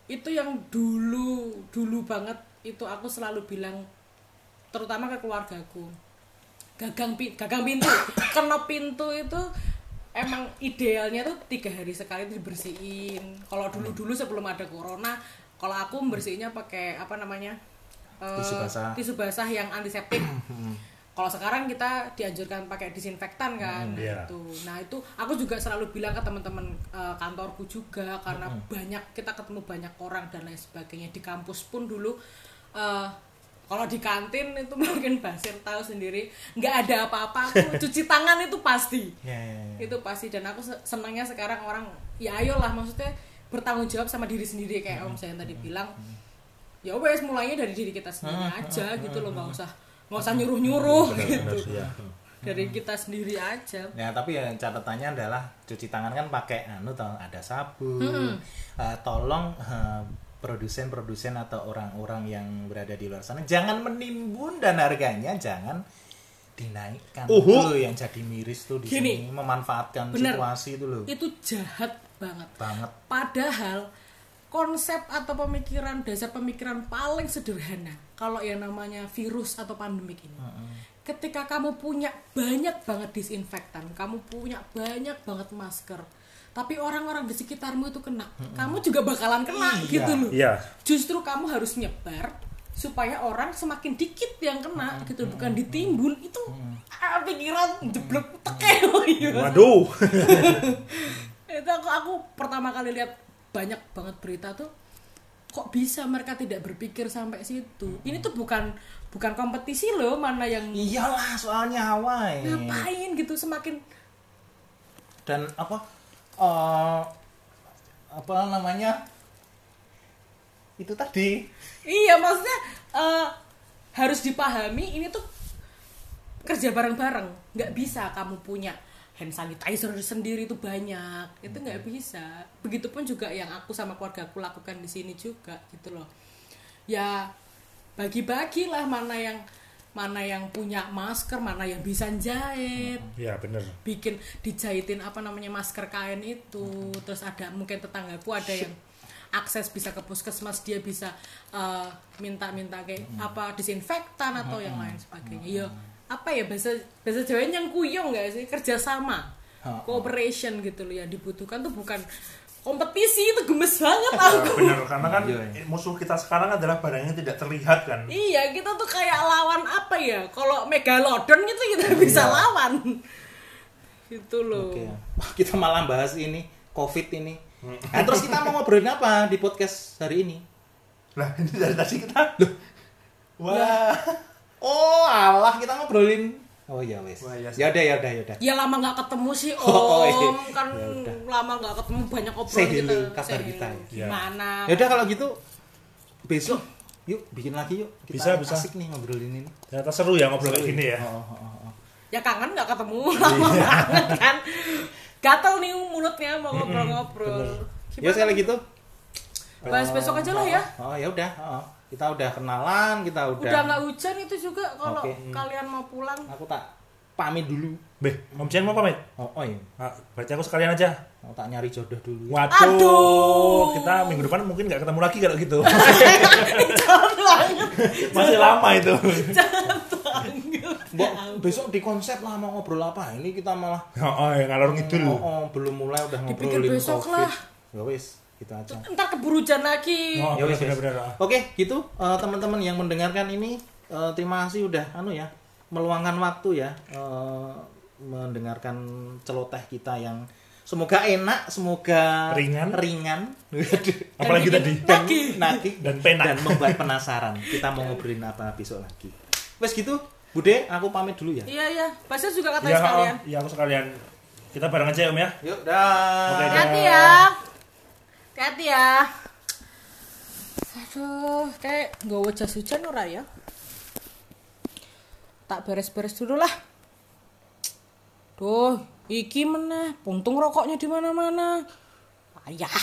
Itu yang dulu dulu banget itu aku selalu bilang terutama ke keluargaku. Gagang gagang pintu kena pintu itu emang idealnya tuh tiga hari sekali itu dibersihin. Kalau dulu dulu sebelum ada corona kalau aku membersihinnya pakai apa namanya Eh, Tisu basah. tisu basah yang antiseptik. Kalau sekarang kita dianjurkan pakai disinfektan kan nah, Iya. itu nah itu aku juga selalu bilang ke teman-teman eh, kantorku juga karena banyak kita ketemu banyak orang dan lain sebagainya. Di kampus pun dulu eh, kalau di kantin itu mungkin Basir tahu sendiri nggak ada apa-apa. Aku cuci tangan itu pasti. Ya, ya, ya. itu pasti. Dan aku se- senangnya sekarang orang ya ayolah maksudnya bertanggung jawab sama diri sendiri. Kayak Om saya tadi bilang ya wes mulainya dari diri kita sendiri aja gitu loh nggak usah nggak usah nyuruh nyuruh gitu. Iya. dari kita sendiri aja. Ya tapi ya catatannya adalah cuci tangan kan pakai anu ada sabun. Eh, tolong eh, produsen-produsen atau orang-orang yang berada di luar sana jangan menimbun dan harganya jangan dinaikkan. Uhu. Itu yang jadi miris tuh di Gini. sini memanfaatkan Bener. situasi itu loh. itu jahat banget Banget. Padahal konsep atau pemikiran dasar pemikiran paling sederhana kalau yang namanya virus atau pandemik ini. Ketika kamu punya banyak banget disinfektan, kamu punya banyak banget masker, tapi orang-orang di sekitarmu itu kena, kamu juga bakalan kena Iya. gitu loh. Iya. Justru kamu harus nyebar supaya orang semakin dikit yang kena gitu. Bukan ditimbun. Itu ah, pikiran jeblok teke iya. Waduh. itu aku aku pertama kali lihat banyak banget berita tuh kok bisa mereka tidak berpikir sampai situ? Ini tuh bukan bukan kompetisi loh mana yang iyalah soalnya Hawaii ngapain gitu semakin dan apa eh, apa namanya? Itu tadi. Iya maksudnya eh, harus dipahami ini tuh kerja bareng-bareng. Nggak bisa kamu punya hand sanitizer sendiri itu banyak. Itu nggak bisa. Begitupun juga yang aku sama keluarga aku lakukan di sini juga gitu loh. Ya bagi-bagi lah mana yang mana yang punya masker mana yang bisa jahit. Ya bener. bikin dijahitin apa namanya masker kain itu. Terus ada mungkin tetanggaku ada yang akses bisa ke puskesmas dia bisa eh, minta-minta kayak apa disinfektan atau yang lain sebagainya. Ya apa ya bahasa bahasa Jawa yang kuyung nggak sih? Kerjasama cooperation gitu loh yang dibutuhkan tuh bukan kompetisi itu gemes banget Ya, aku bener karena kan Iya, iya. musuh kita sekarang adalah barang yang tidak terlihat kan. Iya, kita tuh kayak lawan apa ya? Kalau megalodon gitu kita bisa lawan. Gitu loh. Oke. Wah, kita malah bahas ini COVID ini. Nah, terus kita mau ngobrolin apa di podcast hari ini? Lah ini dari tadi kita. Wah. Oh, alah kita ngobrolin. Oh iya wes. Iya sih. Ya udah ya udah ya udah. Ya lama nggak ketemu sih Om, Oh, iya. kan Ya udah. lama nggak ketemu banyak obrolan hello, kita. kabar Say kita ya. Gimana? Ya udah kalau gitu besok yuk bikin lagi yuk. Kita Bisa, bisa. Asik nih ngobrolin ini. Ternyata seru ya ngobrol kayak gini ya. Oh, oh, oh, oh. Ya kangen nggak ketemu lama banget kan. Gatel nih mulutnya mau ngobrol-ngobrol. Ya sekali gitu. Bahas besok aja lah ya. Oh, ya udah. oh. Kita udah kenalan, kita udah. Udah nggak hujan itu juga kalau Oke. kalian mau pulang. Aku tak pamit dulu. Beh, Om Cian mau pamit? Oh, oh iya. Nah, berarti aku sekalian aja. Mau tak nyari jodoh dulu. Waduh, Aduh. kita minggu depan mungkin nggak ketemu lagi kalau gitu. Masih lama itu. Mbok, besok di konsep lah mau ngobrol apa? Ini kita malah Oh, oh ya, ngalor ngidul. oh, oh, belum mulai udah Dipikir ngobrolin besok COVID. lah. Ya wis, gitu aja. Ntar keburu hujan lagi. Oh, Ya benar-benar. ah. Oke, gitu eh, teman-teman yang mendengarkan ini eh, terima kasih udah anu ya meluangkan waktu ya eh, mendengarkan celoteh kita yang semoga enak, semoga Ringan. ringan, Apalagi tadi. dan Nagih. nagih Dan penak. dan membuat penasaran. Kita mau ngobrolin apa besok lagi. Wes gitu, Bude, aku pamit dulu ya. Iya iya, Basir juga katanya Iya, sekalian. iya aku sekalian. Kita bareng aja ya, Om ya. Yuk, dah. Oke, Hati-hati ya. Hati-hati ya. Aduh, kayak nggak jas hujan ora ya. Tak beres-beres dulu lah. Duh, iki meneh, puntung rokoknya di mana-mana. Ayah.